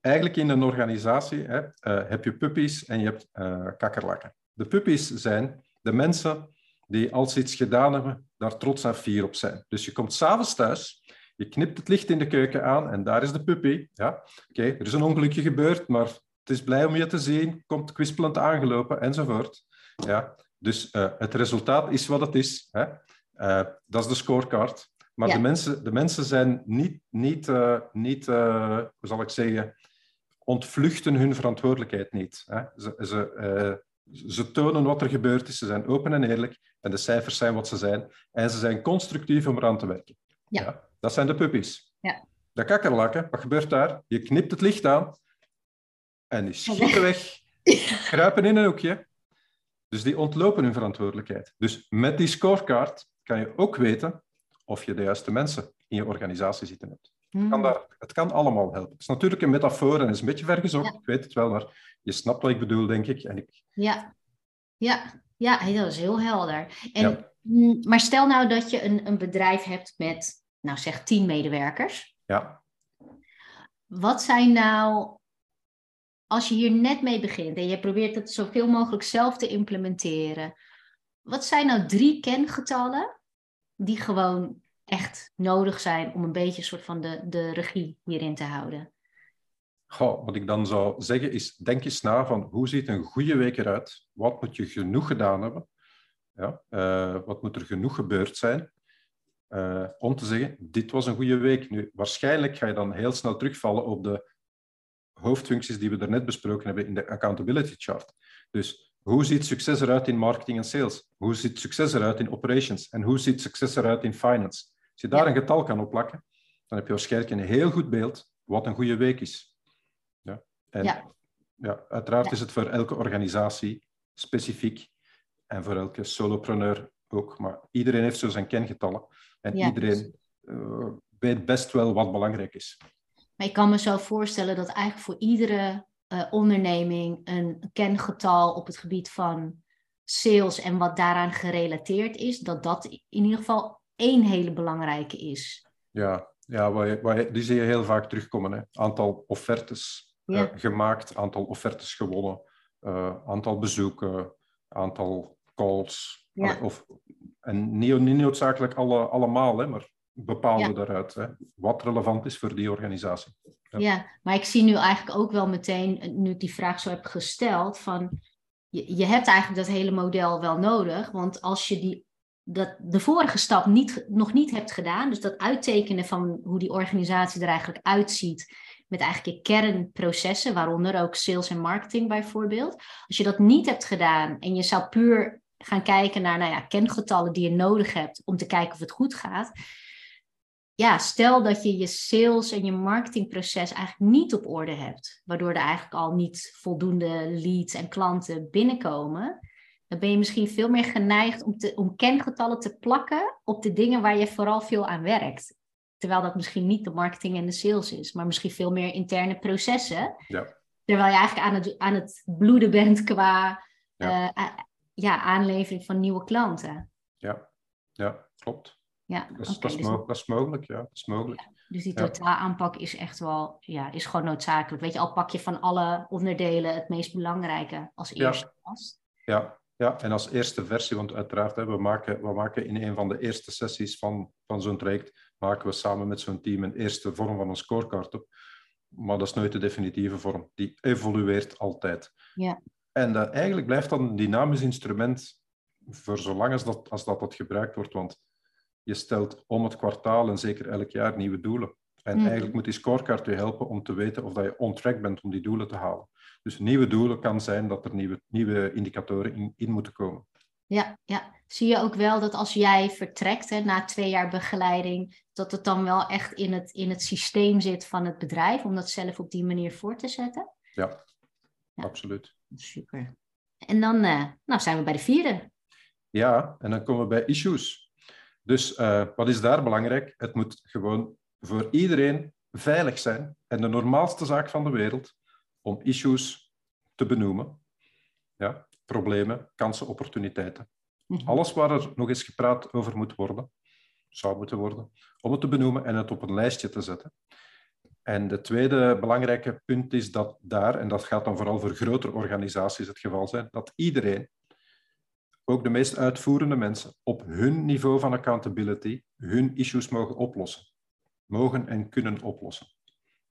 eigenlijk in een organisatie hè, eh, heb je puppies en je hebt kakkerlakken. De puppies zijn de mensen die als ze iets gedaan hebben, daar trots en fier op zijn. Dus je komt s'avonds thuis, je knipt het licht in de keuken aan en daar is de puppy. Ja, oké, er is een ongelukje gebeurd, maar het is blij om je te zien, komt kwispelend aangelopen enzovoort. Ja, dus eh, het resultaat is wat het is. Hè? Eh, dat is de scorecard. Maar Ja. de, mensen, de mensen zijn niet, niet, eh, niet hoe zal ik zeggen, ontvluchten hun verantwoordelijkheid niet. Hè? Ze, ze, ze tonen wat er gebeurd is, ze zijn open en eerlijk en de cijfers zijn wat ze zijn. En ze zijn constructief om eraan te werken. Ja. Dat zijn de puppies. Ja. De kakkerlakken, wat gebeurt daar? Je knipt het licht aan en die schieten weg, kruipen in een hoekje. Dus die ontlopen hun verantwoordelijkheid. Dus met die scorecard kan je ook weten of je de juiste mensen in je organisatie zitten hebt. Hmm. Kan daar, het kan allemaal helpen. Het is natuurlijk een metafoor en is een beetje vergezocht, Ja. ik weet het wel, maar je snapt wat ik bedoel, denk ik. En ik Ja, ja, ja, dat is heel helder. En, Ja. mm, maar stel nou dat je een, een bedrijf hebt met, nou zeg, tien medewerkers. ja, Wat zijn nou, als je hier net mee begint en je probeert het zoveel mogelijk zelf te implementeren, wat zijn nou drie kengetallen die gewoon echt nodig zijn om een beetje een soort van de, de regie hierin te houden? Goh, wat ik dan zou zeggen is, denk eens na van hoe ziet een goede week eruit? Wat moet je genoeg gedaan hebben? Ja, eh, wat moet er genoeg gebeurd zijn? Eh, om te zeggen, dit was een goede week. Nu, waarschijnlijk ga je dan heel snel terugvallen op de hoofdfuncties die we daarnet besproken hebben in de accountability chart. Dus hoe ziet succes eruit in marketing en sales? Hoe ziet succes eruit in operations? En hoe ziet succes eruit in finance? Als je daar een getal kan opplakken, dan heb je waarschijnlijk een heel goed beeld wat een goede week is. Ja. En Ja. ja, uiteraard Ja. is het voor elke organisatie specifiek en voor elke solopreneur ook. Maar iedereen heeft zo zijn kengetallen en Ja, iedereen eh, weet best wel wat belangrijk is. Maar ik kan me zo voorstellen dat eigenlijk voor iedere eh, onderneming een kengetal op het gebied van sales en wat daaraan gerelateerd is, dat dat in ieder geval één hele belangrijke is. Ja, ja waar waar die zie je heel vaak terugkomen. Hè. Aantal offertes eh, gemaakt, aantal offertes gewonnen, eh, aantal bezoeken, aantal calls. Ja. Allee, Of, en niet, niet noodzakelijk alle, allemaal, hè, maar bepaalde Ja. daaruit. Hè, wat relevant is voor die organisatie. Ja. Ja. maar ik zie nu eigenlijk ook wel meteen, eh, nu ik die vraag zo heb gesteld, van je, je hebt eigenlijk dat hele model wel nodig, want als je die, dat, de vorige stap niet, nog niet hebt gedaan, dus dat uittekenen van hoe die organisatie er eigenlijk uitziet, met eigenlijk je kernprocessen, waaronder ook sales en marketing bijvoorbeeld. Als je dat niet hebt gedaan en je zou puur gaan kijken naar nou ja, kengetallen die je nodig hebt om te kijken of het goed gaat. Ja, stel dat je je sales en je marketingproces eigenlijk niet op orde hebt, waardoor er eigenlijk al niet voldoende leads en klanten binnenkomen, dan ben je misschien veel meer geneigd om, te, om kengetallen te plakken op de dingen waar je vooral veel aan werkt. Terwijl dat misschien niet de marketing en de sales is, maar misschien veel meer interne processen. Ja. Terwijl je eigenlijk aan het, aan het bloeden bent qua Ja. eh, ja, aanlevering van nieuwe klanten. Ja, ja klopt. Ja, Dat is, dat is, dus, mo- dat is mogelijk, ja. Dat is mogelijk. dus die totaalaanpak is echt wel, ja, is gewoon noodzakelijk. Weet je, al pak je van alle onderdelen het meest belangrijke als eerste vast. Ja, ja, en als eerste versie, want uiteraard, hè, we, maken, we maken in een van de eerste sessies van, van zo'n traject, maken we samen met zo'n team een eerste vorm van een scorecard op. Maar dat is nooit de definitieve vorm. Die evolueert altijd. Ja. En eigenlijk blijft dat een dynamisch instrument voor zolang als dat, als dat, dat gebruikt wordt. Want je stelt om het kwartaal en zeker elk jaar nieuwe doelen. En eigenlijk moet die scorecard je helpen om te weten of dat je on track bent om die doelen te halen. Dus nieuwe doelen kan zijn dat er nieuwe, nieuwe indicatoren in, in moeten komen. Ja, ja, zie je ook wel dat als jij vertrekt hè, na twee jaar begeleiding, dat het dan wel echt in het, in het systeem zit van het bedrijf om dat zelf op die manier voor te zetten? Ja, absoluut. Super. En dan uh, nou zijn we bij de vierde. Ja, en dan komen we bij issues. Dus uh, wat is daar belangrijk? Het moet gewoon voor iedereen veilig zijn en de normaalste zaak van de wereld om issues te benoemen. Ja, problemen, kansen, opportuniteiten. Mhm. Alles waar er nog eens gepraat over moet worden, zou moeten worden, om het te benoemen en het op een lijstje te zetten. En de tweede belangrijke punt is dat daar, en dat gaat dan vooral voor grotere organisaties het geval zijn, dat iedereen, ook de meest uitvoerende mensen, op hun niveau van accountability hun issues mogen oplossen. Mogen en kunnen oplossen.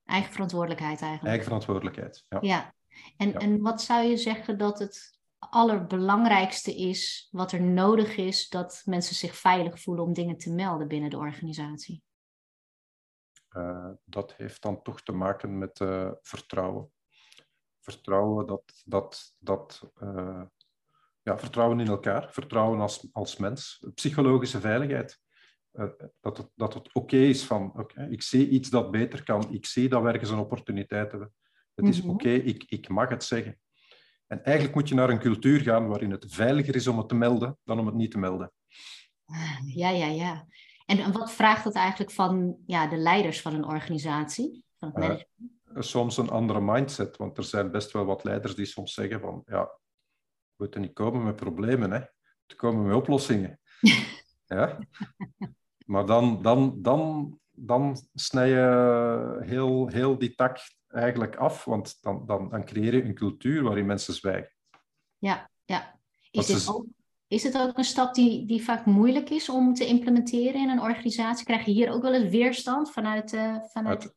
Eigen verantwoordelijkheid eigenlijk. Eigen verantwoordelijkheid, ja. ja. En, en wat zou je zeggen dat het allerbelangrijkste is, wat er nodig is, dat mensen zich veilig voelen om dingen te melden binnen de organisatie? Uh, dat heeft dan toch te maken met uh, vertrouwen. Vertrouwen dat, dat, dat uh, ja, vertrouwen in elkaar, vertrouwen als, als mens, psychologische veiligheid. Dat het, dat het oké okay is van, oké, ik zie iets dat beter kan, ik zie dat we ergens een opportuniteit hebben. Het is mhm. oké, ik, ik mag het zeggen. En eigenlijk moet je naar een cultuur gaan waarin het veiliger is om het te melden dan om het niet te melden. Ja, ja, ja. En wat vraagt dat eigenlijk van ja, de leiders van een organisatie? Van het uh, soms een andere mindset, want er zijn best wel wat leiders die soms zeggen van ja, we moeten niet komen met problemen, hè. we komen met oplossingen. ja? Maar dan, dan, dan, dan snij je heel, heel die tak eigenlijk af, want dan, dan, dan creëer je een cultuur waarin mensen zwijgen. Ja, ja. Is, dit ook, is het ook een stap die, die vaak moeilijk is om te implementeren in een organisatie? Krijg je hier ook wel eens weerstand vanuit... Uh, vanuit... Uit,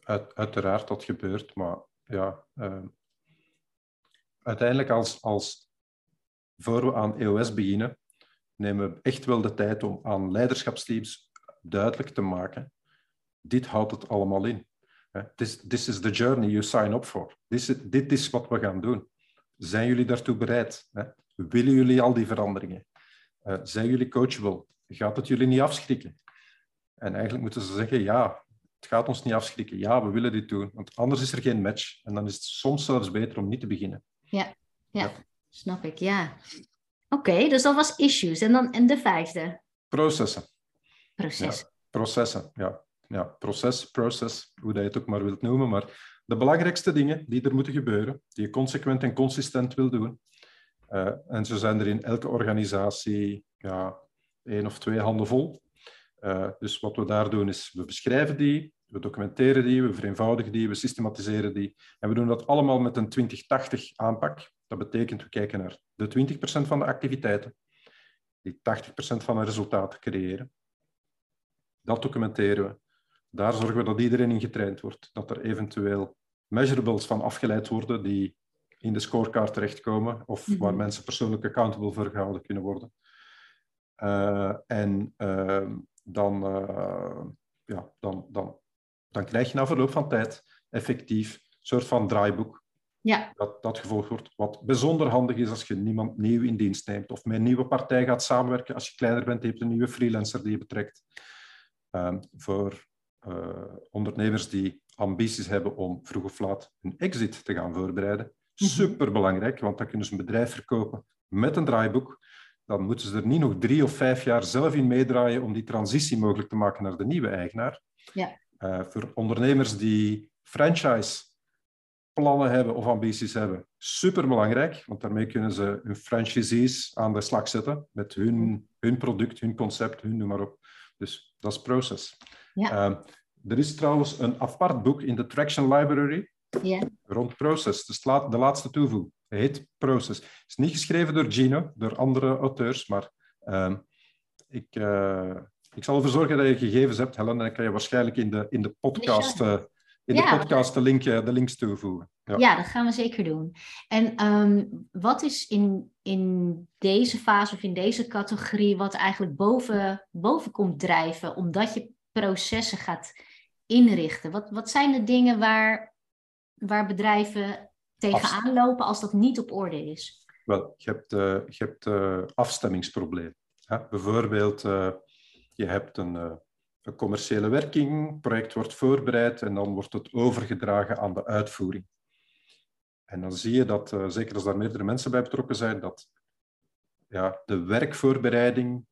uit, uiteraard, dat gebeurt, maar ja... Uh, uiteindelijk als, als voor we aan EOS beginnen, nemen we echt wel de tijd om aan leiderschapsteams duidelijk te maken, dit houdt het allemaal in. This, this is the journey you sign up for. This, dit is wat we gaan doen. Zijn jullie daartoe bereid? Willen jullie al die veranderingen? Uh, zijn jullie coachable? Gaat het jullie niet afschrikken? En eigenlijk moeten ze zeggen, ja, het gaat ons niet afschrikken. Ja, we willen dit doen. Want anders is er geen match. En dan is het soms zelfs beter om niet te beginnen. Ja, ja, snap ik, ja. Oké, dus dat was issues. En dan en de vijfde? Processen. Processen. processen, ja ja, proces, process, hoe dat je het ook maar wilt noemen. Maar de belangrijkste dingen die er moeten gebeuren, die je consequent en consistent wil doen. Uh, en zo zijn er in elke organisatie ja, één of twee handen vol. Uh, dus wat we daar doen is, we beschrijven die, we documenteren die, we vereenvoudigen die, we systematiseren die. En we doen dat allemaal met een 20-80 aanpak. Dat betekent, we kijken naar de 20% van de activiteiten, die 80% van de resultaten creëren. Dat documenteren we. Daar zorgen we dat iedereen in getraind wordt. Dat er eventueel measurables van afgeleid worden die in de scorecard terechtkomen of mhm. waar mensen persoonlijk accountable voor gehouden kunnen worden. Uh, en uh, dan, uh, ja, dan, dan, dan krijg je na verloop van tijd effectief een soort van draaiboek ja. dat, dat gevolgd wordt. Wat bijzonder handig is als je niemand nieuw in dienst neemt of met een nieuwe partij gaat samenwerken. Als je kleiner bent, je hebt een nieuwe freelancer die je betrekt. voor uh, ondernemers die ambities hebben om vroeg of laat een exit te gaan voorbereiden. Mhm. Super belangrijk, want dan kunnen ze een bedrijf verkopen met een draaiboek. Dan moeten ze er niet nog drie of vijf jaar zelf in meedraaien om die transitie mogelijk te maken naar de nieuwe eigenaar. Ja. Uh, voor ondernemers die franchise plannen hebben of ambities hebben, super belangrijk, want daarmee kunnen ze hun franchisees aan de slag zetten met hun, hun product, hun concept, hun noem maar op. Dus dat is proces. Ja. Ehm, er is trouwens een apart boek in de Traction Library ja. rond Process. Dus de laatste toevoeging. Het heet Process. Het is niet geschreven door Gino, door andere auteurs, maar uh, ik, uh, ik zal ervoor zorgen dat je gegevens hebt, Helen, en dan kan je waarschijnlijk in de, in de podcast, in de, podcast de, link, de links toevoegen. Ja. ja. dat gaan we zeker doen. En um, wat is in, in deze fase of in deze categorie wat eigenlijk boven, boven komt drijven, omdat je processen gaat inrichten? Wat, wat zijn de dingen waar, waar bedrijven tegenaan lopen als dat niet op orde is? Wel, je hebt, uh, je hebt uh, afstemmingsprobleem. Bijvoorbeeld, uh, je hebt een, een commerciële werking, het project wordt voorbereid en dan wordt het overgedragen aan de uitvoering. En dan zie je dat, zeker als daar meerdere mensen bij betrokken zijn, dat ja, de werkvoorbereiding,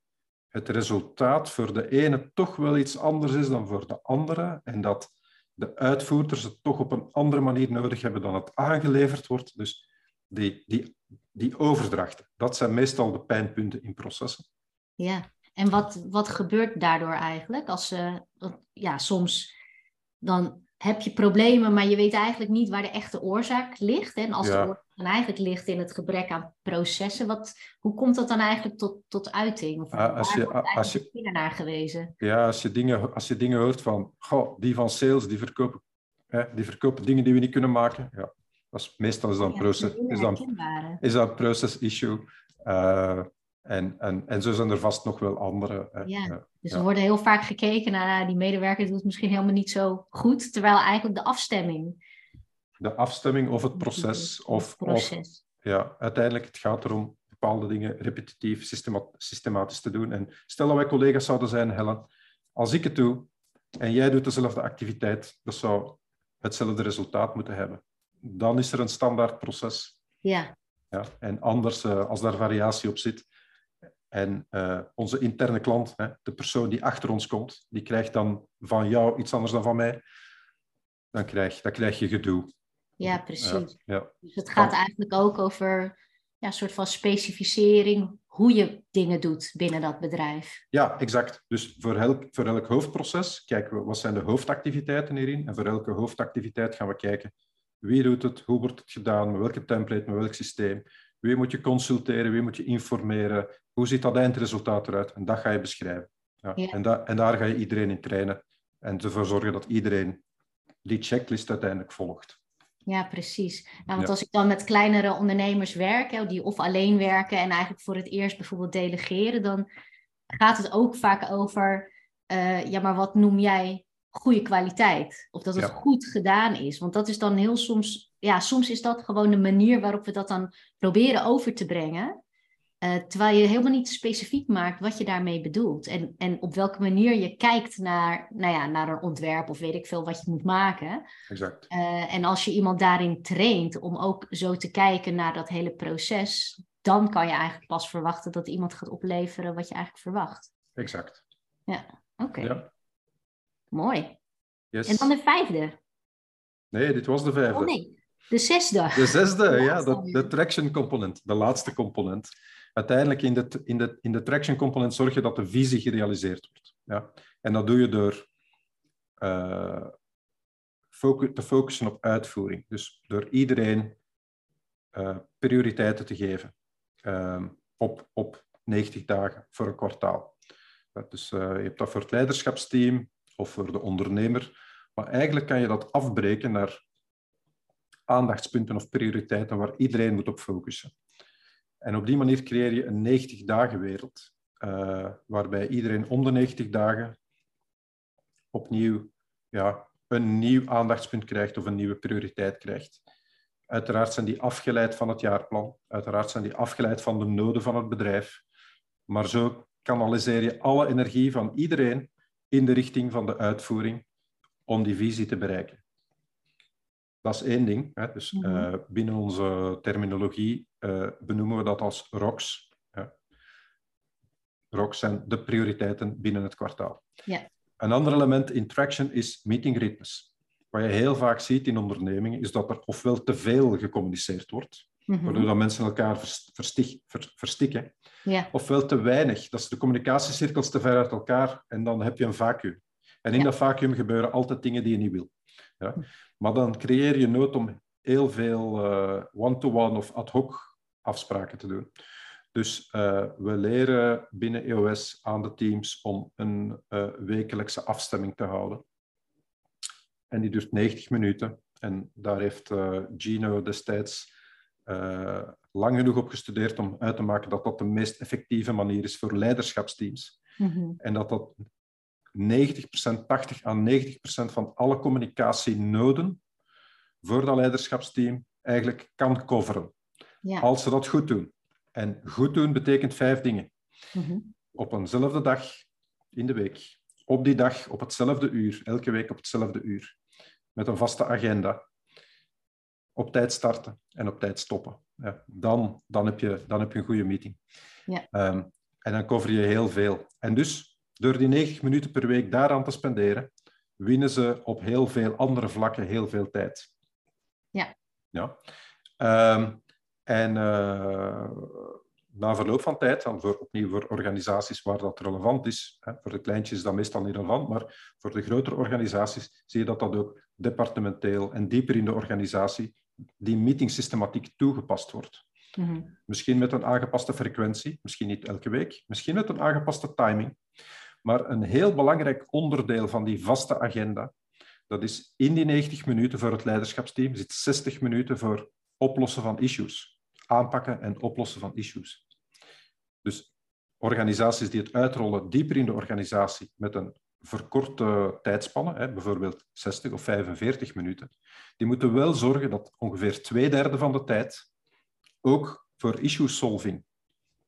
het resultaat voor de ene toch wel iets anders is dan voor de andere. En dat de uitvoerders het toch op een andere manier nodig hebben dan het aangeleverd wordt. Dus die, die, die overdrachten, dat zijn meestal de pijnpunten in processen. Ja, en wat, wat gebeurt daardoor eigenlijk? Als ze, ja, soms dan heb je problemen, maar je weet eigenlijk niet waar de echte oorzaak ligt. En als de oorzaak dan eigenlijk ligt in het gebrek aan processen, wat, hoe komt dat dan eigenlijk tot, tot uiting? Of uh, als je, als je naar gewezen? Ja, als je dingen, als je dingen hoort van, goh, die van sales, die verkopen, hè, die verkopen dingen die we niet kunnen maken. Ja, dat is, meestal is dat een, proces, is dan, is dat een process issue. Uh, en, en, en zo zijn er vast nog wel andere. Ja, dus er wordt heel vaak gekeken naar nou, die medewerker doet het misschien helemaal niet zo goed, terwijl eigenlijk de afstemming. De afstemming of het proces. Of, proces. ja, uiteindelijk het gaat erom bepaalde dingen repetitief, systematisch te doen. En stel dat wij collega's zouden zijn, Helen, als ik het doe en jij doet dezelfde activiteit, dat zou hetzelfde resultaat moeten hebben. Dan is er een standaard proces. Ja. Ja, en anders, eh, als daar variatie op zit, en uh, onze interne klant, hè, de persoon die achter ons komt, die krijgt dan van jou iets anders dan van mij. Dan krijg, dan krijg je gedoe. Ja, precies. ja. Dus het gaat eigenlijk ook over ja, een soort van specificering hoe je dingen doet binnen dat bedrijf. Ja, exact. Dus voor elk, voor elk hoofdproces kijken we wat zijn de hoofdactiviteiten hierin. En voor elke hoofdactiviteit gaan we kijken wie doet het, hoe wordt het gedaan, met welke template, met welk systeem. Wie moet je consulteren, wie moet je informeren, hoe ziet dat eindresultaat eruit? En dat ga je beschrijven. Ja. En, da en daar ga je iedereen in trainen en ervoor zorgen dat iedereen die checklist uiteindelijk volgt. Ja, precies. Nou, want als ik dan met kleinere ondernemers werk, die of alleen werken en eigenlijk voor het eerst bijvoorbeeld delegeren, dan gaat het ook vaak over, uh, ja, maar wat noem jij goede kwaliteit? Of dat het goed gedaan is. Want dat is dan heel soms, ja, soms is dat gewoon de manier waarop we dat dan proberen over te brengen. Uh, terwijl je helemaal niet specifiek maakt wat je daarmee bedoelt. En, en op welke manier je kijkt naar, nou ja, naar een ontwerp of weet ik veel wat je moet maken. Exact. Uh, en als je iemand daarin traint om ook zo te kijken naar dat hele proces, dan kan je eigenlijk pas verwachten dat iemand gaat opleveren wat je eigenlijk verwacht. Exact. Ja, oké. Ja. Mooi. Yes. En dan de vijfde. Nee, dit was de vijfde. Oh nee, de zesde. De zesde, ja, de, de traction component, de laatste component uiteindelijk in de, in, de, in de traction component zorg je dat de visie gerealiseerd wordt. Ja? En dat doe je door uh, te focussen op uitvoering. Dus door iedereen uh, prioriteiten te geven uh, op, op 90 dagen voor een kwartaal. Dus je hebt dat voor het leiderschapsteam of voor de ondernemer. Maar eigenlijk kan je dat afbreken naar aandachtspunten of prioriteiten waar iedereen moet op focussen. En op die manier creëer je een 90 dagen wereld, uh, waarbij iedereen om de 90 dagen opnieuw ja, een nieuw aandachtspunt krijgt of een nieuwe prioriteit krijgt. Uiteraard zijn die afgeleid van het jaarplan, uiteraard zijn die afgeleid van de noden van het bedrijf, maar zo kanaliseer je alle energie van iedereen in de richting van de uitvoering om die visie te bereiken. Dat is één ding. Hè. Dus uh, binnen onze terminologie uh, benoemen we dat als ROCs. Ja. ROCs zijn de prioriteiten binnen het kwartaal. Ja. Een ander element in traction is meetingritmes. Wat je heel vaak ziet in ondernemingen, is dat er ofwel te veel gecommuniceerd wordt, -hmm. waardoor dat mensen elkaar verstig, ver, verstikken, ja. ofwel te weinig, dat is de communicatiecirkels te ver uit elkaar en dan heb je een vacuüm. En in ja. dat vacuüm gebeuren altijd dingen die je niet wil. Ja? Hm. Maar dan creëer je nood om heel veel uh, one-to-one of ad hoc afspraken te doen. Dus uh, we leren binnen EOS aan de teams om een uh, wekelijkse afstemming te houden. En die duurt 90 minuten. En daar heeft Gino destijds lang genoeg op gestudeerd om uit te maken dat dat de meest effectieve manier is voor leiderschapsteams. Mm -hmm. En dat dat 90%, 80 à 90% van alle communicatienoden voor dat leiderschapsteam eigenlijk kan coveren. Ja. Als ze dat goed doen. En goed doen betekent vijf dingen. Mm Op eenzelfde dag in de week. Op die dag, op hetzelfde uur. Elke week op hetzelfde uur. Met een vaste agenda. Op tijd starten en op tijd stoppen. Ja, dan, dan, heb je, dan heb je een goede meeting. Ja. Um, en dan cover je heel veel. En dus, door die 90 minuten per week daaraan te spenderen, winnen ze op heel veel andere vlakken heel veel tijd. Ja. ja. Um, en uh, na verloop van tijd, dan voor, opnieuw voor organisaties waar dat relevant is, hè, voor de kleintjes is dat meestal niet relevant, maar voor de grotere organisaties zie je dat dat ook departementeel en dieper in de organisatie die meetingsystematiek toegepast wordt. Mhm. Misschien met een aangepaste frequentie, misschien niet elke week, misschien met een aangepaste timing. Maar een heel belangrijk onderdeel van die vaste agenda, dat is in die 90 minuten voor het leiderschapsteam, zit 60 minuten voor oplossen van issues. Aanpakken en oplossen van issues. Dus organisaties die het uitrollen dieper in de organisatie met een verkorte tijdspannen, hè, bijvoorbeeld 60 of 45 minuten, die moeten wel zorgen dat ongeveer twee derde van de tijd ook voor issue solving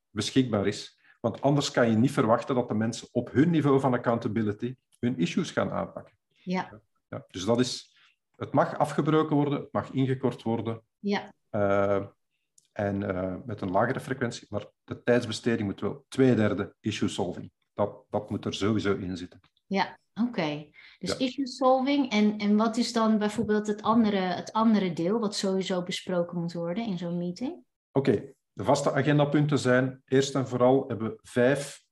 beschikbaar is. Want anders kan je niet verwachten dat de mensen op hun niveau van accountability hun issues gaan aanpakken. Ja. ja dus dat is, het mag afgebroken worden, het mag ingekort worden. Ja. Uh, en uh, met een lagere frequentie, maar de tijdsbesteding moet wel twee derde issue solving. Dat, dat moet er sowieso in zitten. Ja, oké. Dus issue solving. En, en wat is dan bijvoorbeeld het andere, het andere deel wat sowieso besproken moet worden in zo'n meeting? Oké, de vaste agendapunten zijn eerst en vooral hebben we vijf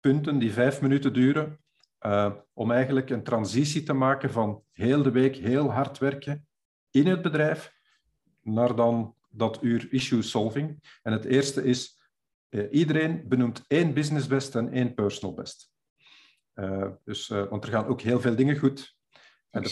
punten die vijf minuten duren. Uh, om eigenlijk een transitie te maken van heel de week heel hard werken in het bedrijf naar dan dat uur issue solving. En het eerste is, uh, iedereen benoemt één business best en één personal best. Uh, dus, want er gaan ook heel veel dingen goed. En de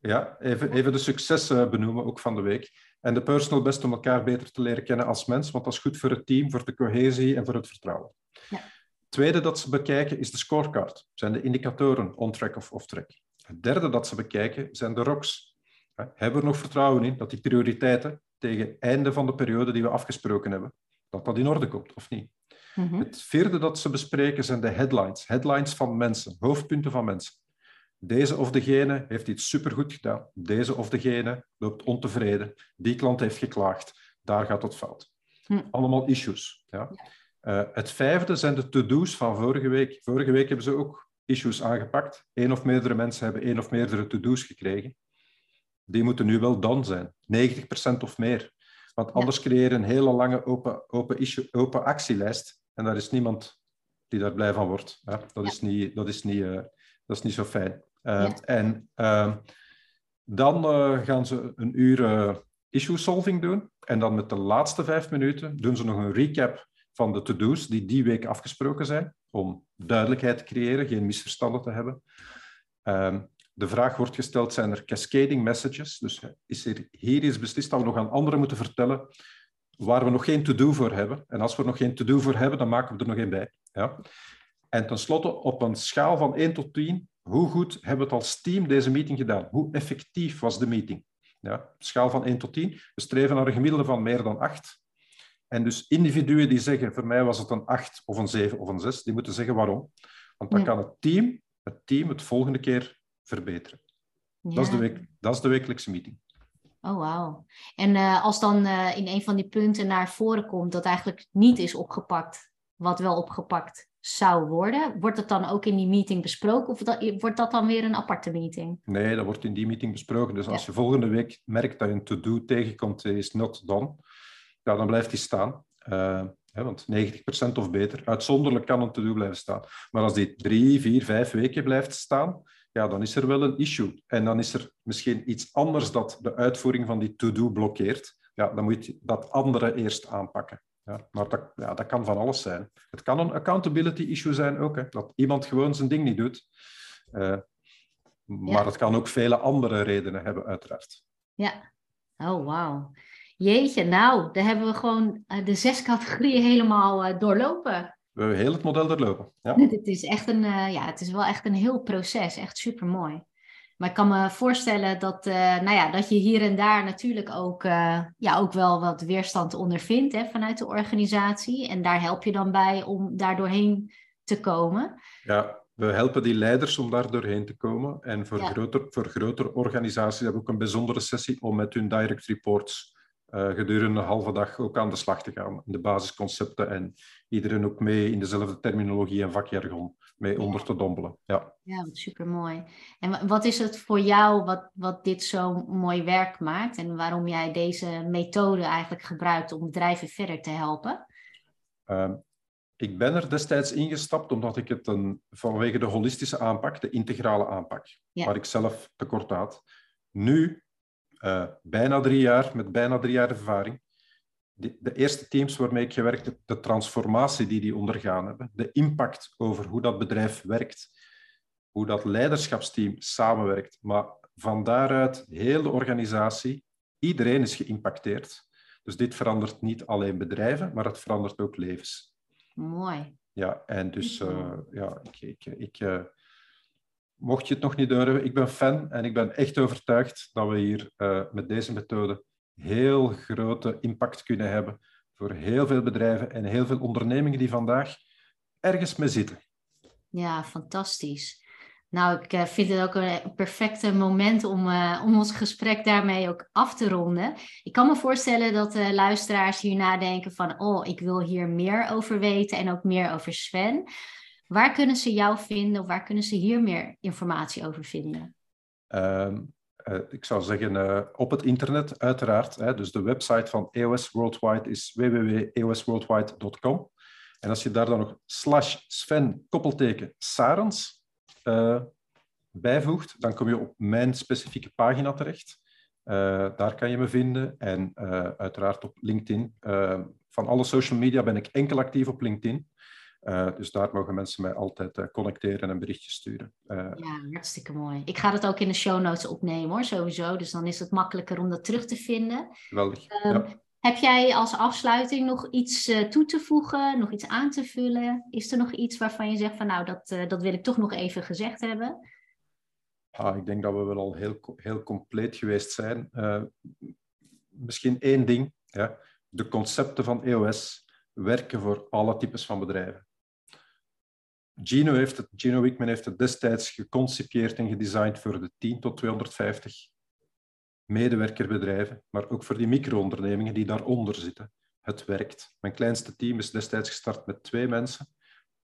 ja, even, even de successen benoemen, ook van de week. En de personal best om elkaar beter te leren kennen als mens, want dat is goed voor het team, voor de cohesie en voor het vertrouwen. Ja. tweede dat ze bekijken is de scorecard. Zijn de indicatoren on-track of off-track? Het derde dat ze bekijken zijn de ROCs. Hebben we nog vertrouwen in dat die prioriteiten tegen het einde van de periode die we afgesproken hebben, dat dat in orde komt of niet? Mhm. Het vierde dat ze bespreken zijn de headlines. Headlines van mensen, hoofdpunten van mensen. Deze of degene heeft iets supergoed gedaan. Deze of degene loopt ontevreden. Die klant heeft geklaagd. Daar gaat het fout. Hm. Allemaal issues. Ja. Uh, het vijfde zijn de to-do's van vorige week. Vorige week hebben ze ook issues aangepakt. Eén of meerdere mensen hebben één of meerdere to-do's gekregen. Die moeten nu wel dan zijn. 90% of meer. Want anders ja. creëer je een hele lange open, open, issue, open actielijst. En daar is niemand die daar blij van wordt. Ja, dat, is niet, dat, is niet, uh, dat is niet zo fijn. Uh, en uh, dan uh, gaan ze een uur eh, issue solving doen. En dan met de laatste vijf minuten doen ze nog een recap van de to-do's die die week afgesproken zijn. Om duidelijkheid te creëren, geen misverstanden te hebben. Ehm, de vraag wordt gesteld, zijn er cascading messages? Dus is er hier is beslist dat we nog aan anderen moeten vertellen waar we nog geen to-do voor hebben. En als we er nog geen to-do voor hebben, dan maken we er nog één bij. Ja? En tenslotte, op een schaal van 1 tot 10, hoe goed hebben we het als team deze meeting gedaan? Hoe effectief was de meeting? Ja, schaal van 1 tot 10. We streven naar een gemiddelde van meer dan 8. En dus individuen die zeggen, voor mij was het een 8 of een 7 of een 6, die moeten zeggen waarom. Want dan kan het team, het team het volgende keer verbeteren. Ja. Dat, is de week, dat is de wekelijkse meeting. Oh, wauw. En uh, als dan uh, in een van die punten naar voren komt dat eigenlijk niet is opgepakt, wat wel opgepakt zou worden. Wordt het dan ook in die meeting besproken of dat, wordt dat dan weer een aparte meeting? Nee, dat wordt in die meeting besproken. Dus als je volgende week merkt dat je een to-do tegenkomt, is not done, ja, dan blijft die staan. Uh, hè, want 90% of beter. Uitzonderlijk kan een to-do blijven staan. Maar als die drie, vier, vijf weken blijft staan, ja, dan is er wel een issue. En dan is er misschien iets anders dat de uitvoering van die to-do blokkeert. Ja, dan moet je dat andere eerst aanpakken. Ja, maar dat, ja, dat kan van alles zijn. Het kan een accountability issue zijn ook, hè, dat iemand gewoon zijn ding niet doet. Uh, maar het kan ook vele andere redenen hebben, uiteraard. Ja, oh wauw. Jeetje, nou, daar hebben we gewoon uh, de zes categorieën helemaal uh, doorlopen. We hebben heel het model doorlopen. Ja. Het, is echt een, ja, het is wel echt een heel proces. Echt super mooi. Maar ik kan me voorstellen dat, uh, nou ja, dat je hier en daar natuurlijk ook, uh, ja, ook wel wat weerstand ondervindt hè, vanuit de organisatie. En daar help je dan bij om daar doorheen te komen. Ja, we helpen die leiders om daar doorheen te komen. En voor, groter, voor grotere organisaties hebben we ook een bijzondere sessie om met hun direct reports uh, gedurende een halve dag ook aan de slag te gaan. De basisconcepten en iedereen ook mee in dezelfde terminologie en vakjargon mee onder te dompelen. Ja, ja super mooi. En wat is het voor jou wat, wat dit zo mooi werk maakt en waarom jij deze methode eigenlijk gebruikt om bedrijven verder te helpen? Uh, ik ben er destijds ingestapt omdat ik het een, vanwege de holistische aanpak, de integrale aanpak, waar ik zelf tekort had. Nu, uh, bijna drie jaar, met bijna drie jaar ervaring, de, de, eerste teams waarmee ik gewerkt heb, de transformatie die die ondergaan hebben, de impact over hoe dat bedrijf werkt, hoe dat leiderschapsteam samenwerkt, maar van daaruit heel de organisatie, iedereen is geïmpacteerd. Dus dit verandert niet alleen bedrijven, maar het verandert ook levens. Mooi. Ja, en dus uh, ja, ik, ik, ik uh, mocht je het nog niet durven, ik ben fan en ik ben echt overtuigd dat we hier uh, met deze methode heel grote impact kunnen hebben voor heel veel bedrijven en heel veel ondernemingen die vandaag ergens mee zitten. Ja, fantastisch. Nou, ik eh, vind het ook een perfecte moment om, uh, om ons gesprek daarmee ook af te ronden. Ik kan me voorstellen dat de luisteraars hier nadenken van, oh, ik wil hier meer over weten en ook meer over Sven. Waar kunnen ze jou vinden of waar kunnen ze hier meer informatie over vinden? Um, uh, ik zou zeggen uh, op het internet, uiteraard. Dus de website van EOS Worldwide is www.eosworldwide.com. En als je daar dan nog Sven koppelteken Sarens uh, bijvoegt, dan kom je op mijn specifieke pagina terecht. daar kan je me vinden. En uiteraard op LinkedIn. van alle social media ben ik enkel actief op LinkedIn. Uh, dus daar mogen mensen mij altijd uh, connecteren en berichtjes sturen. Uh, ja, hartstikke mooi. Ik ga dat ook in de show notes opnemen hoor, sowieso. Dus dan is het makkelijker om dat terug te vinden. Geweldig. Um, ja. Heb jij als afsluiting nog iets toe te voegen, nog iets aan te vullen? Is er nog iets waarvan je zegt van nou, dat, dat wil ik toch nog even gezegd hebben? Ja, ik denk dat we wel al heel, heel compleet geweest zijn. misschien één ding. Ja. De concepten van EOS werken voor alle types van bedrijven. Gino, heeft het, Gino Wickman heeft het destijds geconcipieerd en gedesigned voor de 10 tot 250 medewerkerbedrijven, maar ook voor die micro-ondernemingen die daaronder zitten. Het werkt. Mijn kleinste team is destijds gestart met twee mensen.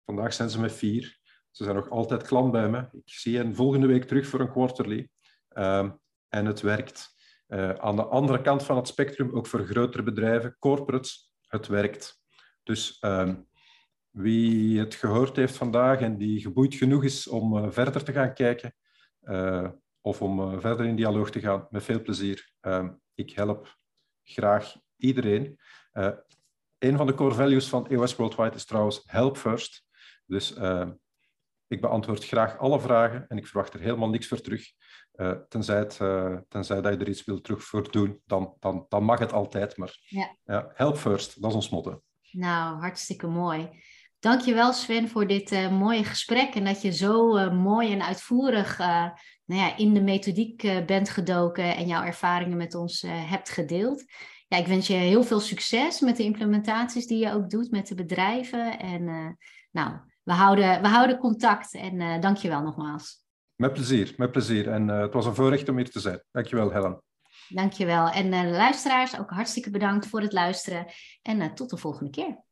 Vandaag zijn ze met vier. Ze zijn nog altijd klant bij me. Ik zie hen volgende week terug voor een quarterly. Um, en het werkt. Uh, aan de andere kant van het spectrum, ook voor grotere bedrijven, corporates, het werkt. Dus um, wie het gehoord heeft vandaag en die geboeid genoeg is om uh, verder te gaan kijken uh, of om uh, verder in dialoog te gaan, met veel plezier. Ehm, ik help graag iedereen. een van de core values van EOS Worldwide is trouwens help first. Dus ik beantwoord graag alle vragen en ik verwacht er helemaal niks voor terug. tenzij, het, tenzij dat je er iets wil terug voor doen, dan, dan, dan mag het altijd. Maar ja. Ja, help first, dat is ons motto. Nou, hartstikke mooi. Dankjewel Sven voor dit uh, mooie gesprek en dat je zo uh, mooi en uitvoerig uh, nou ja, in de methodiek bent gedoken en jouw ervaringen met ons hebt gedeeld. Ja, ik wens je heel veel succes met de implementaties die je ook doet met de bedrijven. En nou, we houden, we houden contact en dankjewel nogmaals. Met plezier, met plezier. En het was een voorrecht om hier te zijn. Dankjewel Helen. Dankjewel. En luisteraars, ook hartstikke bedankt voor het luisteren. En tot de volgende keer.